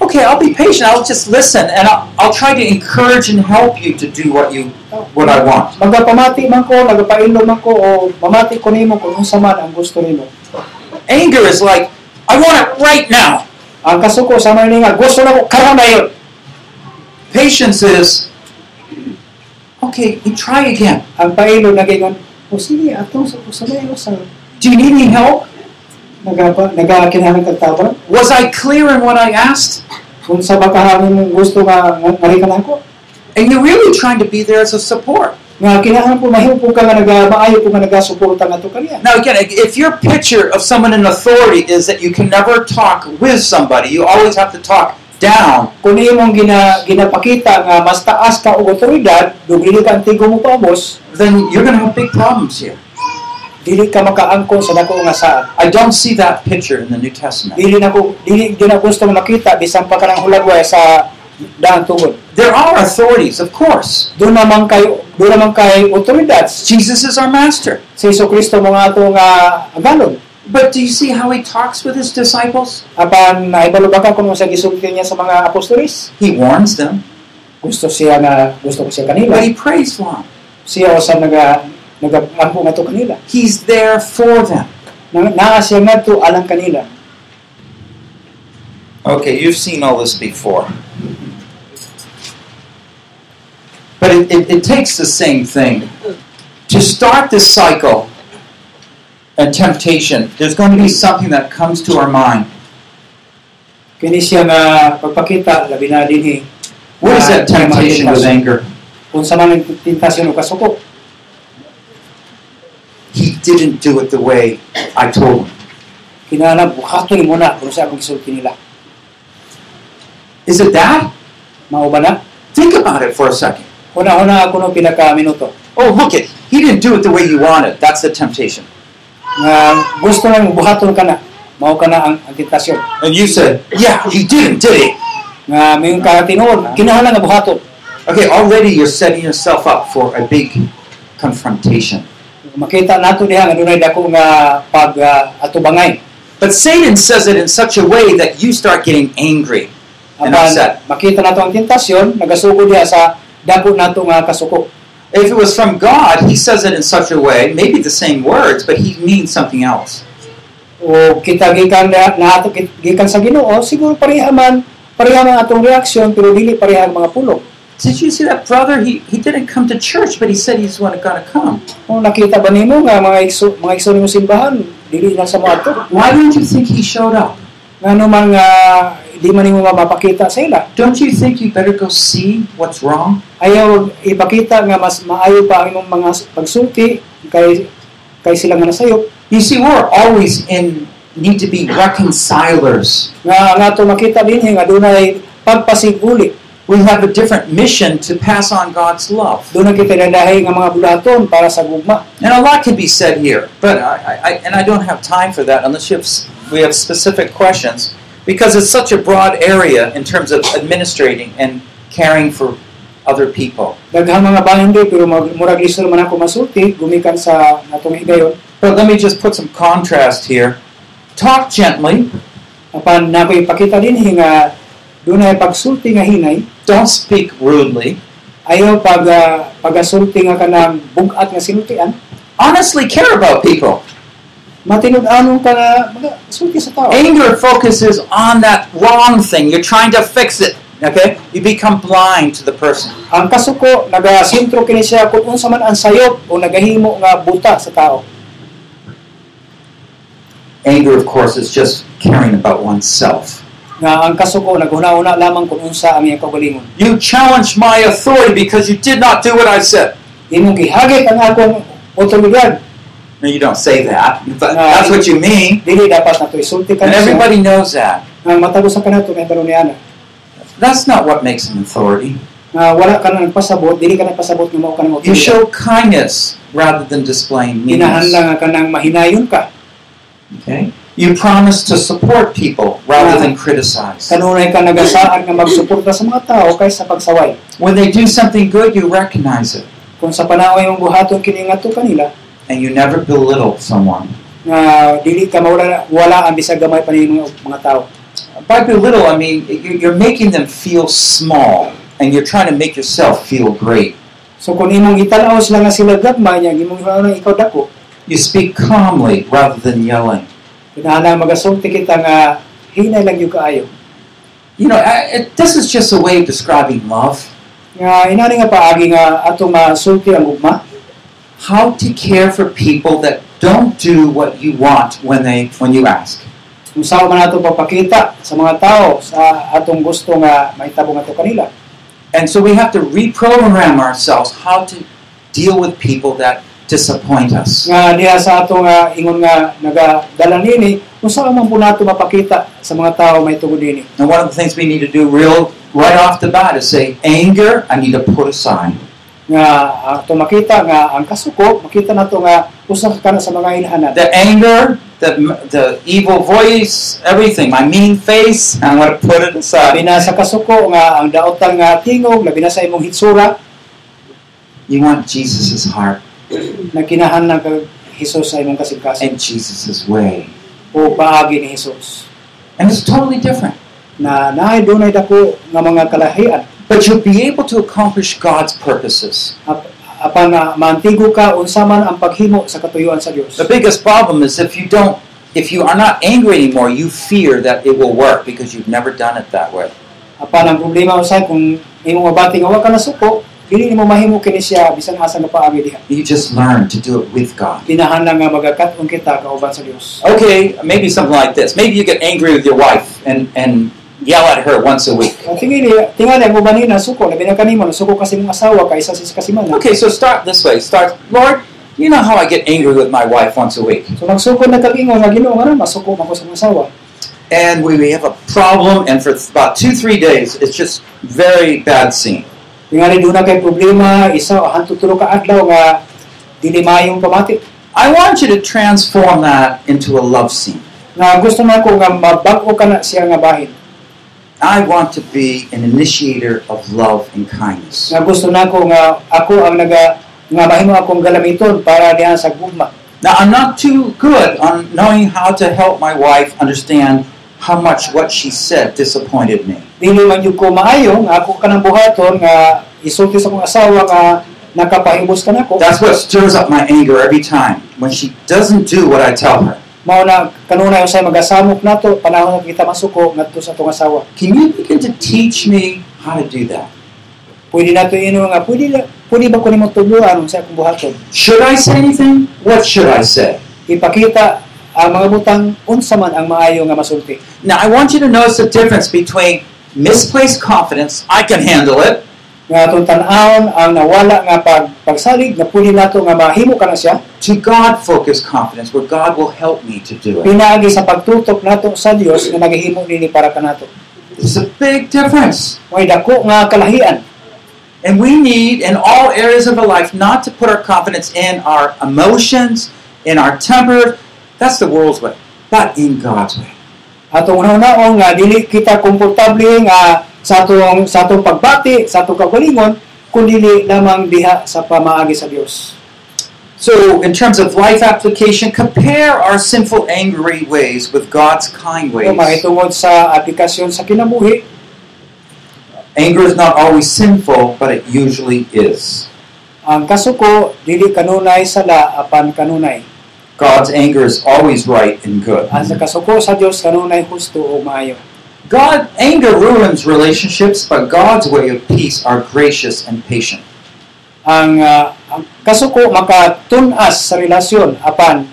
Okay, I'll be patient. I'll just listen and I'll, I'll try to encourage and help you to do what you what I want. Magpamati man ko, man ko o mamati ko nimo kung unsa man ang gusto nimo. Anger is like, I want it right now. Ang kasuko sa mga nga gusto na ko karon na yun. Patience is, okay, you try again. Ang pailo nagingon, o sige, atong sa. Do you need any help? Nagapa nagakinahanglan kag tawag. Was I clear in what I asked? Kung sa makahangin mong gusto ako. And you're really trying to be there as a support. Nga kinahanglan po mahimo po ka nga naga maayo po nga nagasuporta nga to kaniya. Now, again, if your picture of someone in authority is that you can never talk with somebody, you always have to talk down, Kung imong gina, ginapakita nga mas taas ka og otoridad, ka antigo mo then you're going to have big problems here. dili ka makaangkon sa dako nga saad. I don't see that picture in the New Testament. Dili na ko dili di na gusto makita bisan pa kanang hulagway sa There are authorities, of course. Doon naman kay doon naman kay otoridad. Jesus is our master. Si Hesus Kristo mo nga ato nga agalon. But do you see how he talks with his disciples? Apan naibalo ba ka kung sa gisulti niya sa mga apostolis? He warns them, Gusto siya nga gusto ko siya kanila. but he prays for them. Siya sa naga nagaampo nga to kanila. He's there for them. Na, naa siya nga to alang kanila. Okay, you've seen all this before. But it, it, it takes the same thing. To start this cycle and temptation, there's going to be something that comes to our mind. Kini siya nga pagpakita labi na dinhi What is that Ah, temptation with anger? kung sa mga tentasyon o kasuko. He didn't do it the way I told him. Kinahanglan buhaton mo na kung sa akong gisulti nila. Is it that? Mao ba na? Think about it for a second. Una-una ako no pila ka minuto. Oh, look it. He didn't do it the way you wanted. That's the temptation. Nga gusto lang buhaton ka na. Mao ka na ang, ang tentasyon. And you said, yeah, he didn't, did he? Nga mayon ka tinuod, kinahanglan nga buhaton. Okay, already you're setting yourself up for a big confrontation. Makita nato diha nga dunay dako nga pag uh, atubangay. But Satan says it in such a way that you start getting angry and upset. makita nato ang tentasyon, nagasugod diha sa dako nato nga kasuko. If it was from God, he says it in such a way, maybe the same words, but he means something else. O kita gikan na nato gikan sa Ginoo, siguro pareha man pareha man atong reaksyon pero dili pareha ang mga pulong. Did you see that brother? He, he didn't come to church, but he said he's going to come. Kung nakita ba nimo nga mga igso mga igso nimo simbahan, dili na sa mga ato. Why don't you think he showed up? Ngano man nga di man nimo mapakita sa ila. Don't you think you better go see what's wrong? Ayaw ipakita nga mas maayo pa ang imong mga pagsulti kay kay sila nga nasayop. You see, we're always in need to be reconcilers. Nga nato makita dinhi eh, nga dunay pagpasiguli. We have a different mission to pass on God's love. Doon kita nadahay nga mga bulaton para sa gugma. And a lot can be said here, but I, I, and I don't have time for that unless you have, we have specific questions, because it's such a broad area in terms of administrating and caring for other people. Daghang mga bahin pero murag listo man ako masulti gumikan sa natong higayon. But let me just put some contrast here. Talk gently. Apan nako ipakita din nga dunay pagsulti nga hinay, Don't speak rudely. ayaw pag uh, pagasulti nga kanang bugat nga sinultian. Honestly care about people. Matinud-anon ka nga sa tao. Anger focuses on that wrong thing. You're trying to fix it. Okay? You become blind to the person. Ang kasuko nagasentro kini siya kung unsa man ang sayop o nagahimo nga buta sa tao. Anger, of course, is just caring about oneself. Nga ang kasuko naghuna-una lamang unsa ang iyang kaugalingon. You challenge my authority because you did not do what I said. Imong gihagit ang akong otoridad. No, you don't say that, but that's what you mean. Dili dapat nato isulti ka And everybody knows that. Ah, Matagos sa kanato may baro. That's not what makes an authority. Nga wala ka na nagpasabot, dili ka nagpasabot nga mao ka ng You show kindness rather than displaying meanness. Kinahanglan nga kanang mahinayon ka. Okay? You promise to support people rather than ah, criticize. Kanunay ka nagasaan nga magsuporta sa mga tao kaysa pagsaway. When they do something good, you recognize it. Kung sa panahon yung buhaton kini nga kanila, And you never belittle someone. nga dili ka mawala wala ang bisag gamay pa mga, mga tao. By belittle, I mean you- you're making them feel small and you're trying to make yourself feel great. So kung imong itanaw sila nga sila gagmay niya, imong ano ikaw dako, You speak calmly rather than yelling. kinahanglan magasulti kita nga hinay lang yung kaayo. You know, I, it, this is just a way of describing love. Nga inani nga paagi nga atong masulti ang ugma, How to care for people that don't do what you want when they when you ask. kung saan man ato papakita sa mga tao sa atong gusto nga mahitabo nga to kanila. And so we have to reprogram ourselves how to deal with people that disappoint us. Nga diha sa ato nga ingon nga nagadala nini, kung saan man po nato mapakita sa mga tao may tugod nini. And one of the things we need to do real right off the bat is say, anger, I need to put aside. Nga ato makita nga ang kasuko, makita nato nga usa ka na sa mga inhanan. The anger, the the evil voice, everything, my mean face, I want to put it aside. na sa kasuko nga ang daotang nga tingog, labi na sa imong hitsura, You want Jesus' heart na kinahanglan kag Hesus sa imong kasing-kasing and Jesus' way. o paagi ni Hesus. And it's totally different. Na naay dunay dako nga mga kalahian But you'll be able to accomplish God's purposes. apan maantigo ka unsa man ang paghimo sa katuyuan sa Dios. The biggest problem is if you don't, if you are not angry anymore, you fear that it will work because you've never done it that way. Apan ang problema usay kung imong mabati nga wa ka nasuko, dili nimo mahimo kini siya bisan asa nga paagi diha. You just learn to do it with God. Kinahanglan nga magakat-on kita kauban sa Dios. Okay, maybe something like this. Maybe you get angry with your wife and, and yell at her once a week. Ah, ang tingili, tingali ang uban na suko, labi na kanimo nasuko kasi mong asawa kaysa sa kasimana. Ah. Okay, so start this way. Start, Lord, you know how I get angry with my wife once a week. So magsukod na kag-ingon nga Ginoo nga masuko man ko sa asawa. And we, we have a problem, and for about two, three days, it's just very bad scene. Tingali doon na kay problema, isa o tulo ka adlaw nga dili mayong pamati. I want you to transform that into a love scene. Nga gusto na nga mabag-o ka siya nga bahin. I want to be an initiator of love and kindness. Nga gusto na ko nga ako ang naga nga mahimo akong galamiton para diha sa gugma. Now, I'm not too good on knowing how to help my wife understand how much what she said disappointed me. Dili man jud ko maayo nga ako kanang buhaton nga isulti sa akong asawa nga nakapahimos ka nako. That's what stirs up my anger every time when she doesn't do what I tell her. Mao na kanunay usay magasamok nato panahon nga kita masuko ngadto sa atong asawa. Can you begin to teach me how to do that? Pwede nato ino nga pwede la- pwede ba ko nimo tuluan sa akong buhaton? Should I say anything? What should I say? Ipakita ang mga butang unsa man ang maayo nga masulti. Now, I want you to notice the difference between misplaced confidence, I can handle it, Nga atong tan-awon ang nawala nga pag pagsalig nga pwede nato nga mahimo ka na siya to God focused confidence where God will help me to do it. pinaagi sa pagtutok nato sa Dios nga nagahimo nini para kanato. There's a big difference. May dako nga kalahian. And we need, in all areas of our life, not to put our confidence in our emotions, in our temper. That's the world's way. But in God's way. Atong una-unaon nga dili kita komportable nga sa atong sa atong pagbati, sa atong kagalingon, kundi lamang diha sa pamaagi sa Dios. So, in terms of life application, compare our sinful, angry ways with God's kind ways. mahitungod sa aplikasyon sa kinabuhi, Anger is not always sinful, but it usually is. ang kasuko dili kanunay sala apan kanunay. God's anger is always right and good. Ang kasuko sa Dios kanunay husto ug maayo. God anger ruins relationships, but God's way of peace are gracious and patient. Ang, ah, ang kasuko makatunas sa relasyon apan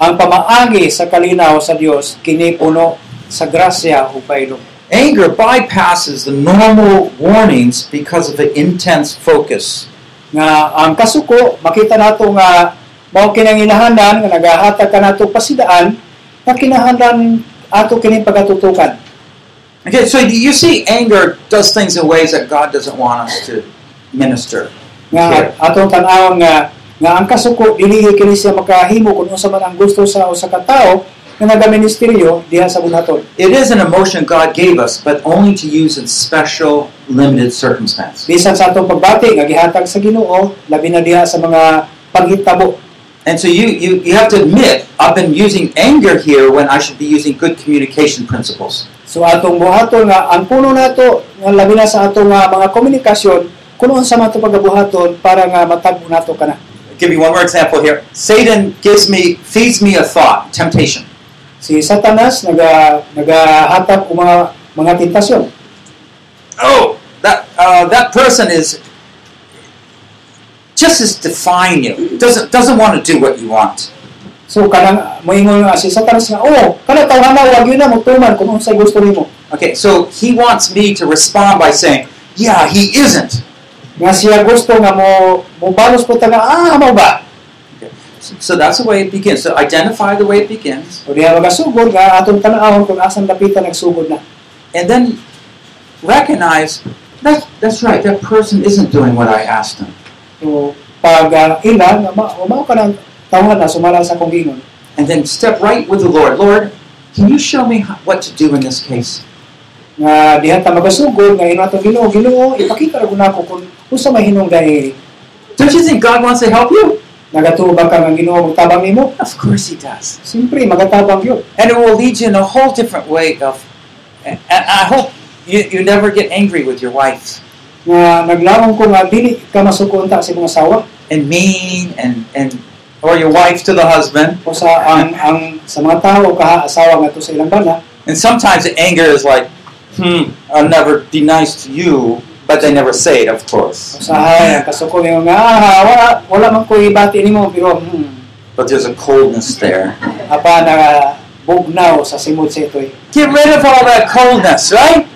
ang pamaagi sa kalinaw sa Dios kini puno sa grasya ug pailong. Anger bypasses the normal warnings because of the intense focus. Nga ang kasuko makita nato nga mao kinangilahanglan nga nagahatag ka nato pasidaan nga kinahanglan ato kini pagatutukan. Okay, so you see, anger does things in ways that God doesn't want us to minister. nga atong tan-awon nga nga ang kasuko dili kini siya makahimo kung unsa man ang gusto sa usa ka tawo nga nagaministeryo diha sa buhaton. It is an emotion God gave us, but only to use in special, limited circumstances. Bisan sa atong pagbati nga gihatag sa Ginoo labi na diha sa mga paghitabo. And so you, you, you have to admit, I've been using anger here when I should be using good communication principles. So atong buhaton nga ang puno nato nga labi na sa atong nga mga komunikasyon kung unsa man to pagabuhaton para nga matag nato kana. Give you one more example here. Satan gives me, feeds me a thought, temptation. Si Satanas naga nagahatag og mga mga tentasyon. Oh, that, uh, that person is just is defying you. Doesn't, doesn't want to do what you want. So kanang moingon nga si Satanas nga oh kana tawhana wag yun na mo tuman kung unsay gusto nimo. Okay, so he wants me to respond by saying, yeah, he isn't. Nga siya gusto nga mo mo balos po tanga, ah mao ba. So that's the way it begins. So identify the way it begins, O diha magasugod nga atong tan-awon kung asan dapitan nagsugod na. and then recognize that that's right. That person isn't doing what I asked them. So pag uh, ila nga ma o mao ka nang tawhan na sumala sa kong gingon. And then step right with the Lord. Lord, can you show me how, what to do in this case? Nga diha ta magasugod nga ino atong Ginoo Ginoo ipakita ra gud nako kung unsa may hinungday Don't you think God wants to help you? nagatubang ka nga Ginoo magtabang nimo. Of course He does. Siyempre magatabang gyud. And it will lead you in a whole different way of. And I hope you, you never get angry with your wife Nga naglawom ko nga dili ka masuko unta sa imong asawa. and mean and and or your wife to the husband. o sa ang ang sa mga tao asawa nga to sa ilang bana And sometimes the anger is like, hmm, I'll never be nice to you, but they never say it, of course. usahay ang kasuko mo nga ah, wala wala man ko ibati nimo pero hmm, But there's a coldness there. apa na bugnaw sa simod sa itoy Get rid of all that coldness, right?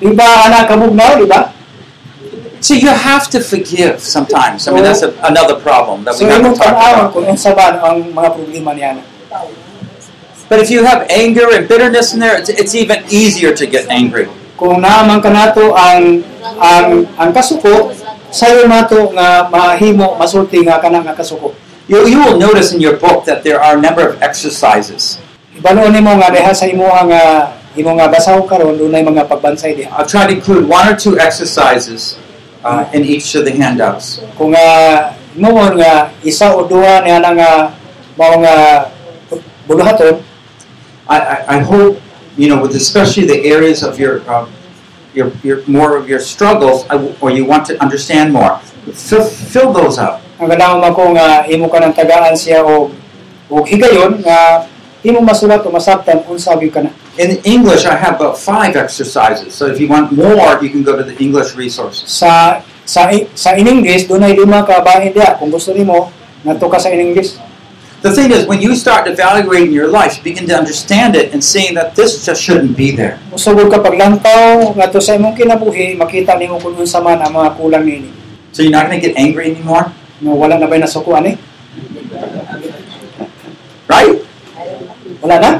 anak ka bugnaw di ba So you have to forgive sometimes. I mean, that's a, another problem that so we haven't imong talked about. kung unsa ba ang mga problema niya But if you have anger and bitterness in there, it's, it's even easier to get angry. kung naaman ka nato ang ang ang kasuko sayo nga mahimo masulti nga kanang nga kasuko You, you will notice in your book that there are a number of exercises. nimo nga diha sa imuha nga imo nga basaw karon dunay mga pagbansay diha I'll try to include one or two exercises uh, in each of the handouts. kung noon nga isa o duha na nga mao nga buluhaton I, I, I hope, you know, with especially the areas of your, um, your, your more of your struggles, or you want to understand more, fill, fill those up. ang ganaw man ko nga imo ka nang tagaan siya o og higayon nga imo masulat o masabtan unsa gyud kana In English, I have about five exercises. So if you want more, you can go to the English resources. sa sa sa in English dunay lima ka bahin diha kung gusto nimo ngadto ka sa in English The thing is, when you start evaluating your life, you begin to understand it and seeing that this just shouldn't be there. usugod ka paglantaw ngadto sa imong kinabuhi makita nimo kung unsa man ang mga kulang nini So you're not going to get angry anymore, no wala na ba nasukuan eh right? wala na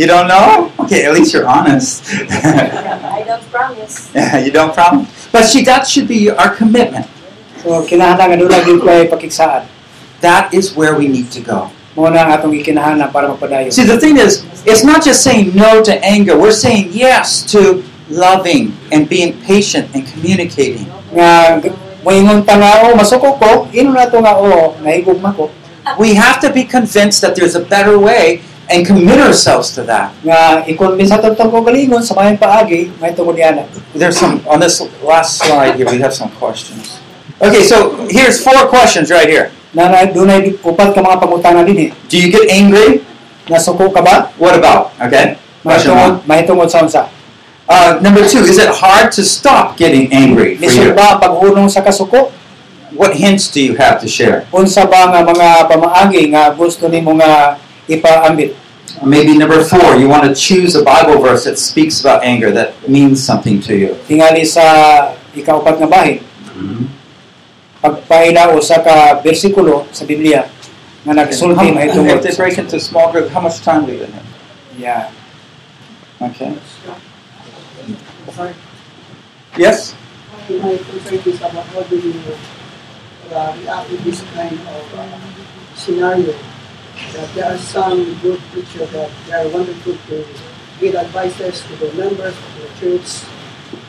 You don't know? Okay, at least you're honest. I don't promise. yeah, you don't promise. But see, that should be our commitment. so kinahanglan nga dunay gyud kay pakigsaan That is where we need to go. mo na ang atong gikinahanglan para magpadayon See, the thing is, it's not just saying no to anger. We're saying yes to loving and being patient and communicating. nga moingon ta nga oh masuko ko ino na to nga oh nahigugma ko We have to be convinced that there's a better way and commit ourselves to that. nga i-convince ato tong kagalingon sa maayong paagi may tungod diana There's some on this last slide here. We have some questions. Okay, so here's four questions right here. na na dunay upat ka mga pangutana dinhi Do you get angry? nasuko ka ba What about? Okay. Question one. mahitungod mahitungod sa unsa Uh, number two, is it hard to stop getting angry for you? ba paghunong sa kasuko What hints do you have to share? unsa ba nga mga pamaagi nga gusto nimo nga ipaambit Maybe number four, you want to choose a Bible verse that speaks about anger, that means something to you. tingali sa ikaupat nga bahin pagpaila usa ka bersikulo sa Biblia nga How, nagsulti mahitungod if they break into small group, how much time do they have? yeah Okay. Yes? my concern is about how do you uh, react to this kind of uh, scenario. That there are some good preachers that they are wonderful to give advices to the members of the church,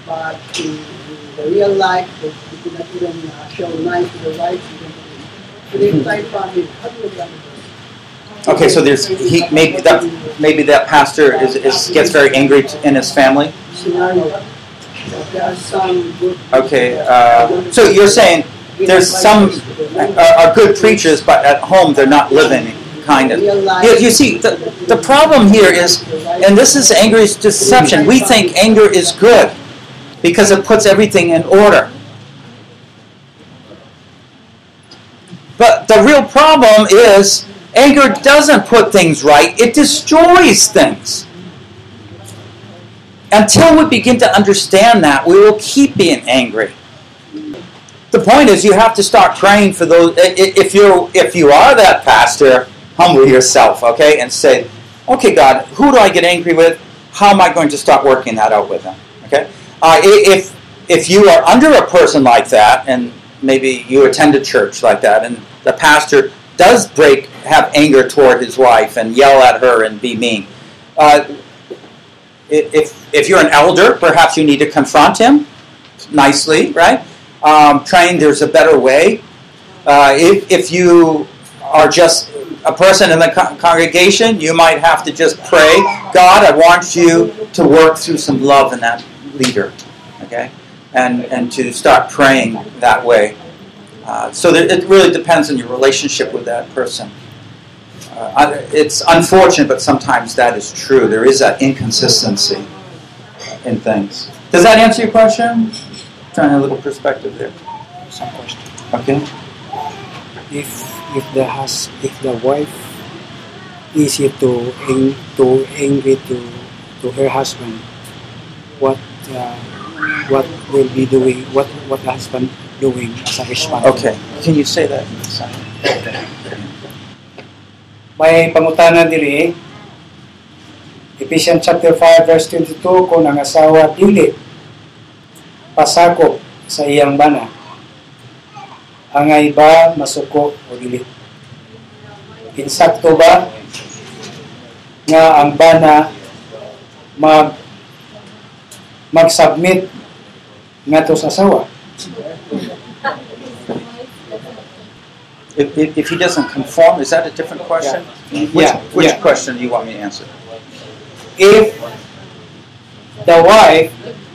but in, in the real life, they, they could not even uh, show nice to the. So they try family. How do you to this? Okay, so there's he maybe that maybe that pastor is, is gets very angry t- in his family. Scenario. That there are some good Okay, preachers that are uh, so you're saying there's some to the are, are good preachers, but at home they're not living kind of. You, you see, the, the problem here is, and this is anger is deception. We think anger is good because it puts everything in order. But the real problem is anger doesn't put things right, it destroys things. Until we begin to understand that, we will keep being angry. The point is, you have to start praying for those. If you if you are that pastor, humble yourself, okay, and say, "Okay, God, who do I get angry with? How am I going to start working that out with them?" Okay. Uh, if if you are under a person like that, and maybe you attend a church like that, and the pastor does break have anger toward his wife and yell at her and be mean. Uh, if if you're an elder, perhaps you need to confront him nicely, right? Um, there's a better way. Uh, if, if you are just a person in the con- congregation, you might have to just pray, God, I want you to work through some love in that leader, okay? And, and to start praying that way. Uh, so that it really depends on your relationship with that person. Uh, it's unfortunate, but sometimes that is true. There is that inconsistency in things. Does that answer your question? Trying a little perspective there. some question Okay. if if the has if the wife easy to ang, to angry to to her husband what uh, what will be doing what what the husband doing as a response Okay. Can you say that? may pangutana diri Ephesians chapter 5 verse 22 kung ang asawa dili pasakop sa iyang bana angay ba masuko o dili insakto ba nga ang bana mag mag-submit ngadto sa asawa If, if, if he doesn't conform, is that a different question? Which, Yeah, which yeah. question do you want me to answer? if the wife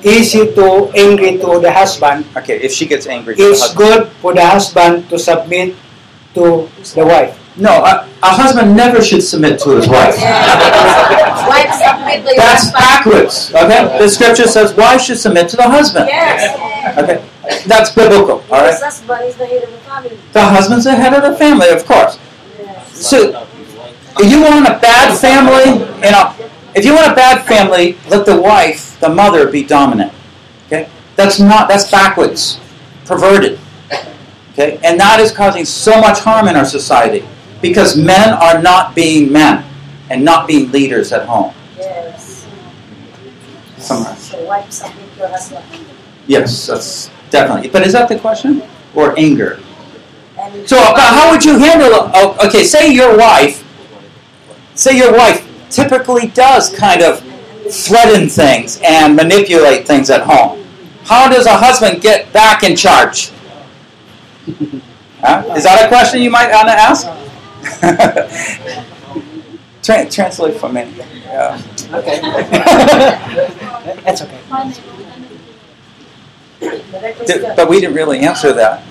easy to angry to the husband Okay, if she gets angry. with the it's husband. good for the husband to submit to the wife. No, a, a husband never should submit to his wife. Wife submit That's backwards. Okay, the scripture says wife should submit to the husband. Yes. Okay, that's biblical. All right, Because husband is the head of the family. the husband's the head of the family, of course. So, you want a bad family, you know, if you want a bad family, let the wife, the mother, be dominant. Okay, that's not that's backwards, perverted. Okay, and that is causing so much harm in our society because men are not being men and not being leaders at home. Yes. Somewhere. So wife submit to your husband. Yes, that's definitely. But is that the question or anger? So, how would you handle? Okay, say your wife, say your wife typically does kind of threaten things and manipulate things at home. How does a husband get back in charge? Huh? Is that a question you might want to ask? Tra- translate for me. Yeah. Okay. That's okay. Di- But we didn't really answer that.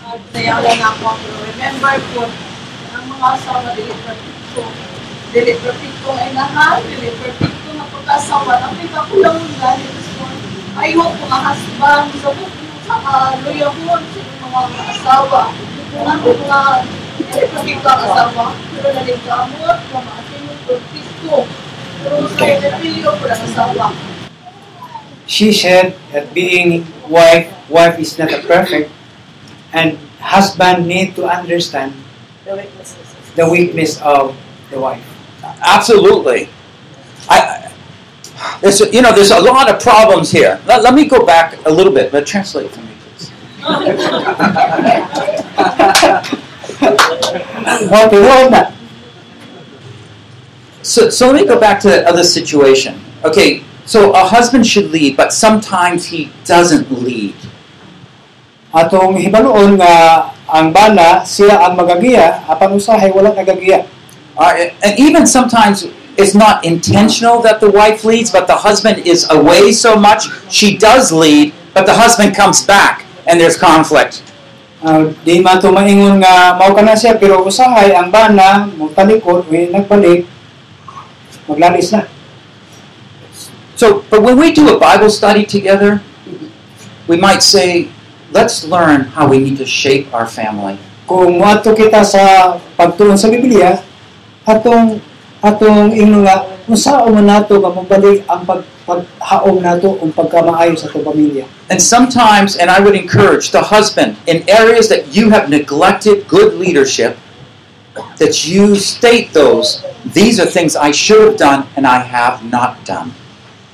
Kaya lang ako, remember po, ang mga asawa, dili perfecto. Dili perfecto ay lahat, dili na pagkasawa. Ang pagkakulang ng galit ayaw ko sa sa kaluyahon sa mga asawa. Kung ano nga, ang asawa, pero naligamot, mamaasin yung perfecto. Pero sa pinapilyo ko ng asawa. She said that being wife, wife is not a perfect, and husband need to understand the weakness of the wife. Absolutely. I, there's, you know, there's a lot of problems here. Let, let me go back a little bit, but translate for me, please. Okay, that. So, so let me go back to that other situation. Okay, so a husband should lead, but sometimes he doesn't lead. Atong hibaloon nga ang bana siya ang magagiya apan usahay wala nagagiya. Uh, and even sometimes it's not intentional that the wife leads, but the husband is away so much, she does lead, but the husband comes back and there's conflict. Ah, di man to maingon nga mao kana siya pero usahay ang bana mo talikod we nagbalik maglalis na. So, but when we do a Bible study together, we might say, let's learn how we need to shape our family. Kung moadto kita sa pagtuon sa Biblia atong atong ingno nga unsa man nato nga mobalik ang pag paghaom nato ang pagkamaayo sa atong pamilya. And sometimes, and I would encourage the husband, in areas that you have neglected good leadership, that you state those, these are things I should have done and I have not done.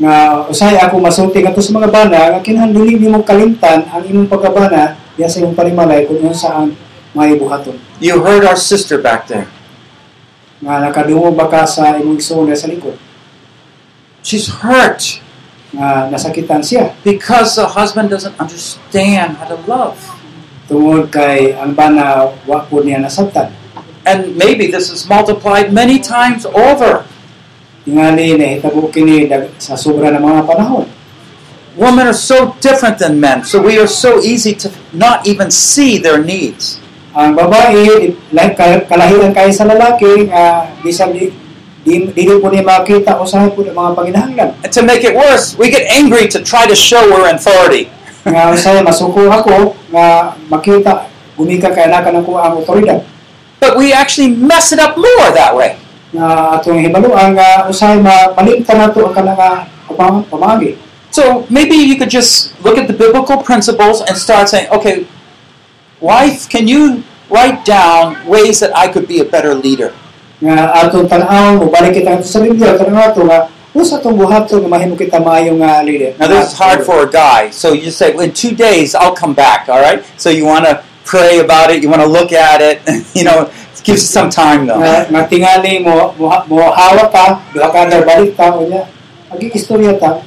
nga usahay ako masulti ngadto sa mga bana nga kinahanglan nimo kalimtan ang imong pagkabana diya sa imong panimalay kung unsa ang may buhaton You heard our sister back there. Nga nakadungo ba ka sa imong igsoon sa likod She's hurt nga nasakitan siya because the husband doesn't understand how to love. tungod kay ang bana wa po niya nasabtan And maybe this is multiplied many times over. tingali nahitabo kini sa sobra ng mga panahon Women are so different than men, so we are so easy to not even see their needs. Ang babae like kal- kalahiran kay sa lalaki nga bisan di di, di po niya makita usahay po ng mga panginahanglan And to make it worse, we get angry to try to show we're authority. nga usay masuko ako nga makita gumika kay anak ko ang otoridad But we actually mess it up more that way. nga atong hibaluan nga usay ma malimtan nato ang kanang pamang pamagi So maybe you could just look at the biblical principles and start saying, okay, wife, can you write down ways that I could be a better leader? nga atong tan-aw mo balik kita sa Biblia tanong nato nga usa atong buhaton nga mahimo kita maayo nga leader Now this is hard for a guy, so you say, well, in two days I'll come back. All right. So you want to pray about it, you want to look at it. You know, it gives you some time though. nga, nga tingali mo mo, mo hawak ka duha ka balik ta unya agi istorya ta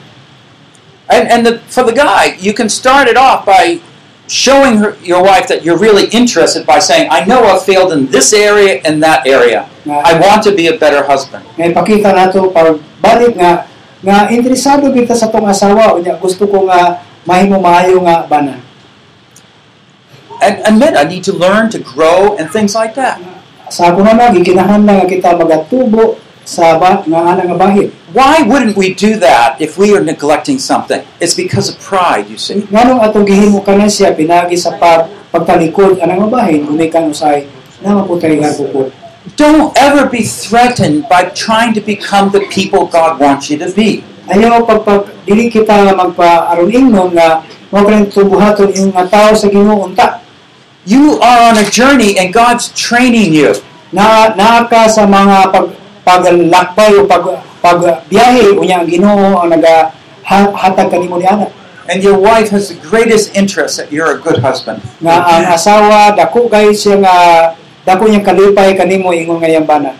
And and the, for the guy, you can start it off by showing her, your wife that you're really interested by saying, I know I've failed in this area and that area. nga I want to be a better husband. nga ipakita nato pag balik nga nga interesado kita sa tong asawa unya gusto ko nga mahimo maayo nga bana And admit I need to learn to grow and things like that. sa ako na lagi nga kita magatubo sa ba, nga ana Why wouldn't we do that if we are neglecting something? It's because of pride, you see. nganong atong gihimo kanan siya pinagi sa pag pagtalikod anang nga bahin gumikan usay na maputay nga bukod Don't ever be threatened by trying to become the people God wants you to be. ayaw pag, pag dili kita magpa-aron ingnon nga mo kanang tubuhaton yung nga tao sa Ginoo unta You are on a journey and God's training you. na naa ka sa mga pag paglakbay o pag pagbiyahe unya ang Ginoo ang naga ha- hatag kanimo ni ana. And your wife has the greatest interest that you're a good husband. nga ang asawa dako kay siya nga dako niyang kalipay kanimo ingon nga yang bana.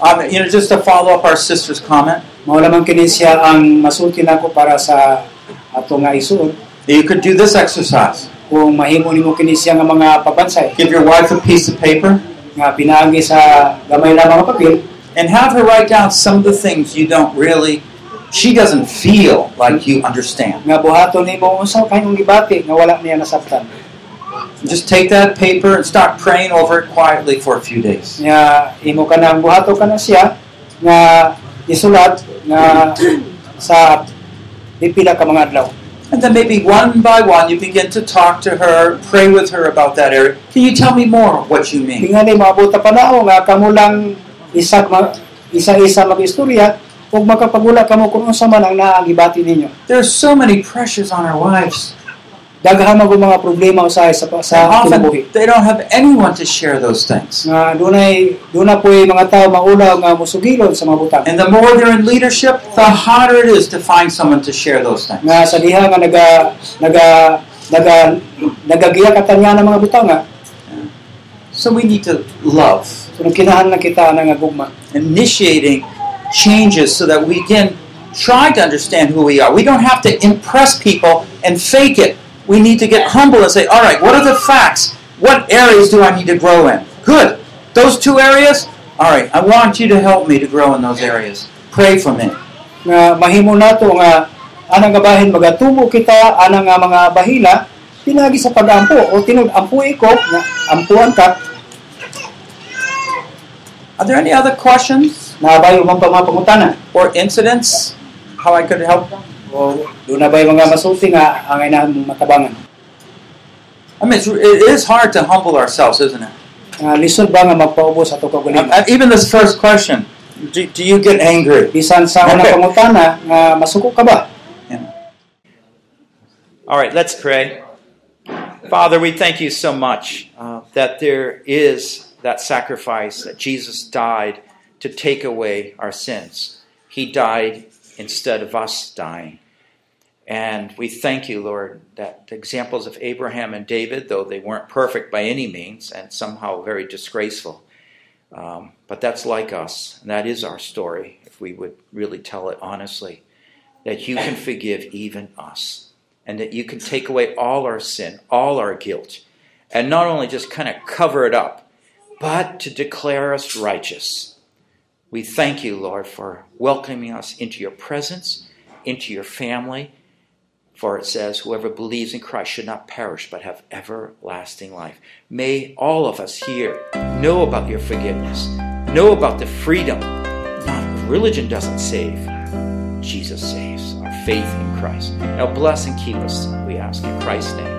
Um, you know, just to follow up our sister's comment, mao lamang kini siya ang masulti nako para sa ato nga isuod you could do this exercise. kung mahimo nimo kini siya nga mga pabansay. Give your wife a piece of paper pinaagi sa gamay lamang papel and have her write down some of the things you don't really, she doesn't feel like you understand. nga buhaton nimo unsa kayong gibati nga wala niya nasabtan Just take that paper and start praying over it quietly for a few days. nga imo ka nang buhato ka na siya nga isulat nga sa pipila ka mga adlaw And then maybe one by one you begin to talk to her, pray with her about that area. Can you tell me more what you mean? tingali maabuta pa na nga kamo lang isa isa-isa mag-istorya ug makapagula kamo kung unsa man ang naagibati ninyo There's so many pressures on our wives. Daghan mag mga problema sa sa And kinabuhi often they don't have anyone to share those things. nga dunay duna po'y mga tao maulaw nga musugilon sa mga butang And the more they're in leadership, the harder it is to find someone to share those things. nga sa diha nga naga naga naga nagagiya katanya ng mga butang nga So we need to love, so nagkinahanglan kita nga gugma initiating changes so that we can try to understand who we are. We don't have to impress people and fake it. We need to get humble and say, all right, what are the facts? What areas do I need to grow in? Good. Those two areas? All right, I want you to help me to grow in those areas. Pray for me. nga mahimo nato nga anang nga bahin magatubo kita anang nga mga bahila pinagi sa pagampo o tinud ampuy ko nga ampuan ka Are there any other questions nabayo man pa mga pangutana or incidents? How I could help them? O do na bay mga masulti nga ang matabangan I mean, it's, hard to humble ourselves, isn't it? nga lisod ba nga magpaubos ato kaugalingon uh, even this first question, do, do you get angry? bisan sa unang Okay. pangutana nga masuko ka ba All right, let's pray. Father, we thank you so much uh, that there is that sacrifice that Jesus died to take away our sins. He died instead of us dying. And we thank you, Lord, that the examples of Abraham and David, though they weren't perfect by any means and somehow very disgraceful, um, but that's like us, and that is our story, if we would really tell it honestly, that you can forgive even us and that you can take away all our sin, all our guilt, and not only just kind of cover it up, but to declare us righteous. We thank you, Lord, for welcoming us into your presence, into your family. For it says, Whoever believes in Christ should not perish, but have everlasting life. May all of us here know about your forgiveness, know about the freedom. Not religion doesn't save, Jesus saves. Our faith in Christ. Now bless and keep us, we ask in Christ's name.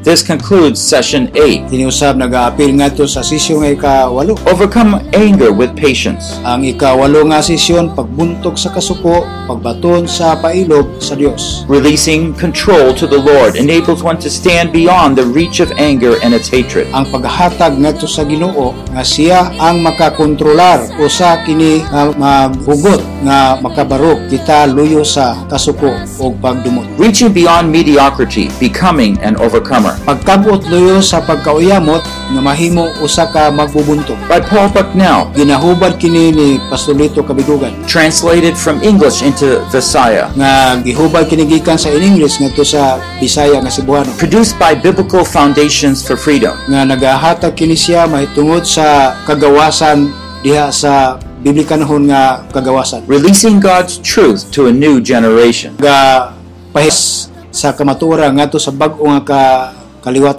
This concludes session 8. Kini usab nag-aapil ngadto sa sesyon nga ikawalo. Overcome anger with patience. Ang ikawalo nga sesyon pagbuntog sa kasuko, pagbaton sa pailog sa Dios. Releasing control to the Lord enables one to stand beyond the reach of anger and its hatred. Ang paghatag ngadto sa Ginoo nga siya ang makakontrolar usa kini nga maghugot nga makabarok kita luyo sa kasuko ug pagdumot. Reaching beyond mediocrity, becoming an overcomer. Pagkabot luyo sa pagkauyamot nga mahimo usa ka magbubuntog. By Paul Bucknell, Ginahubad kini ni Pastolito Kabidugan translated from English into Visaya. nga gihubad kini gikan sa in English ngadto sa Bisaya nga Cebuano Produced by Biblical Foundations for Freedom. nga nagahatag kini siya mahitungod sa kagawasan diha sa biblikanhon nga kagawasan Releasing God's truth to a new generation. ga pahis sa kamatura ngadto sa bag-o nga ka kaliwatan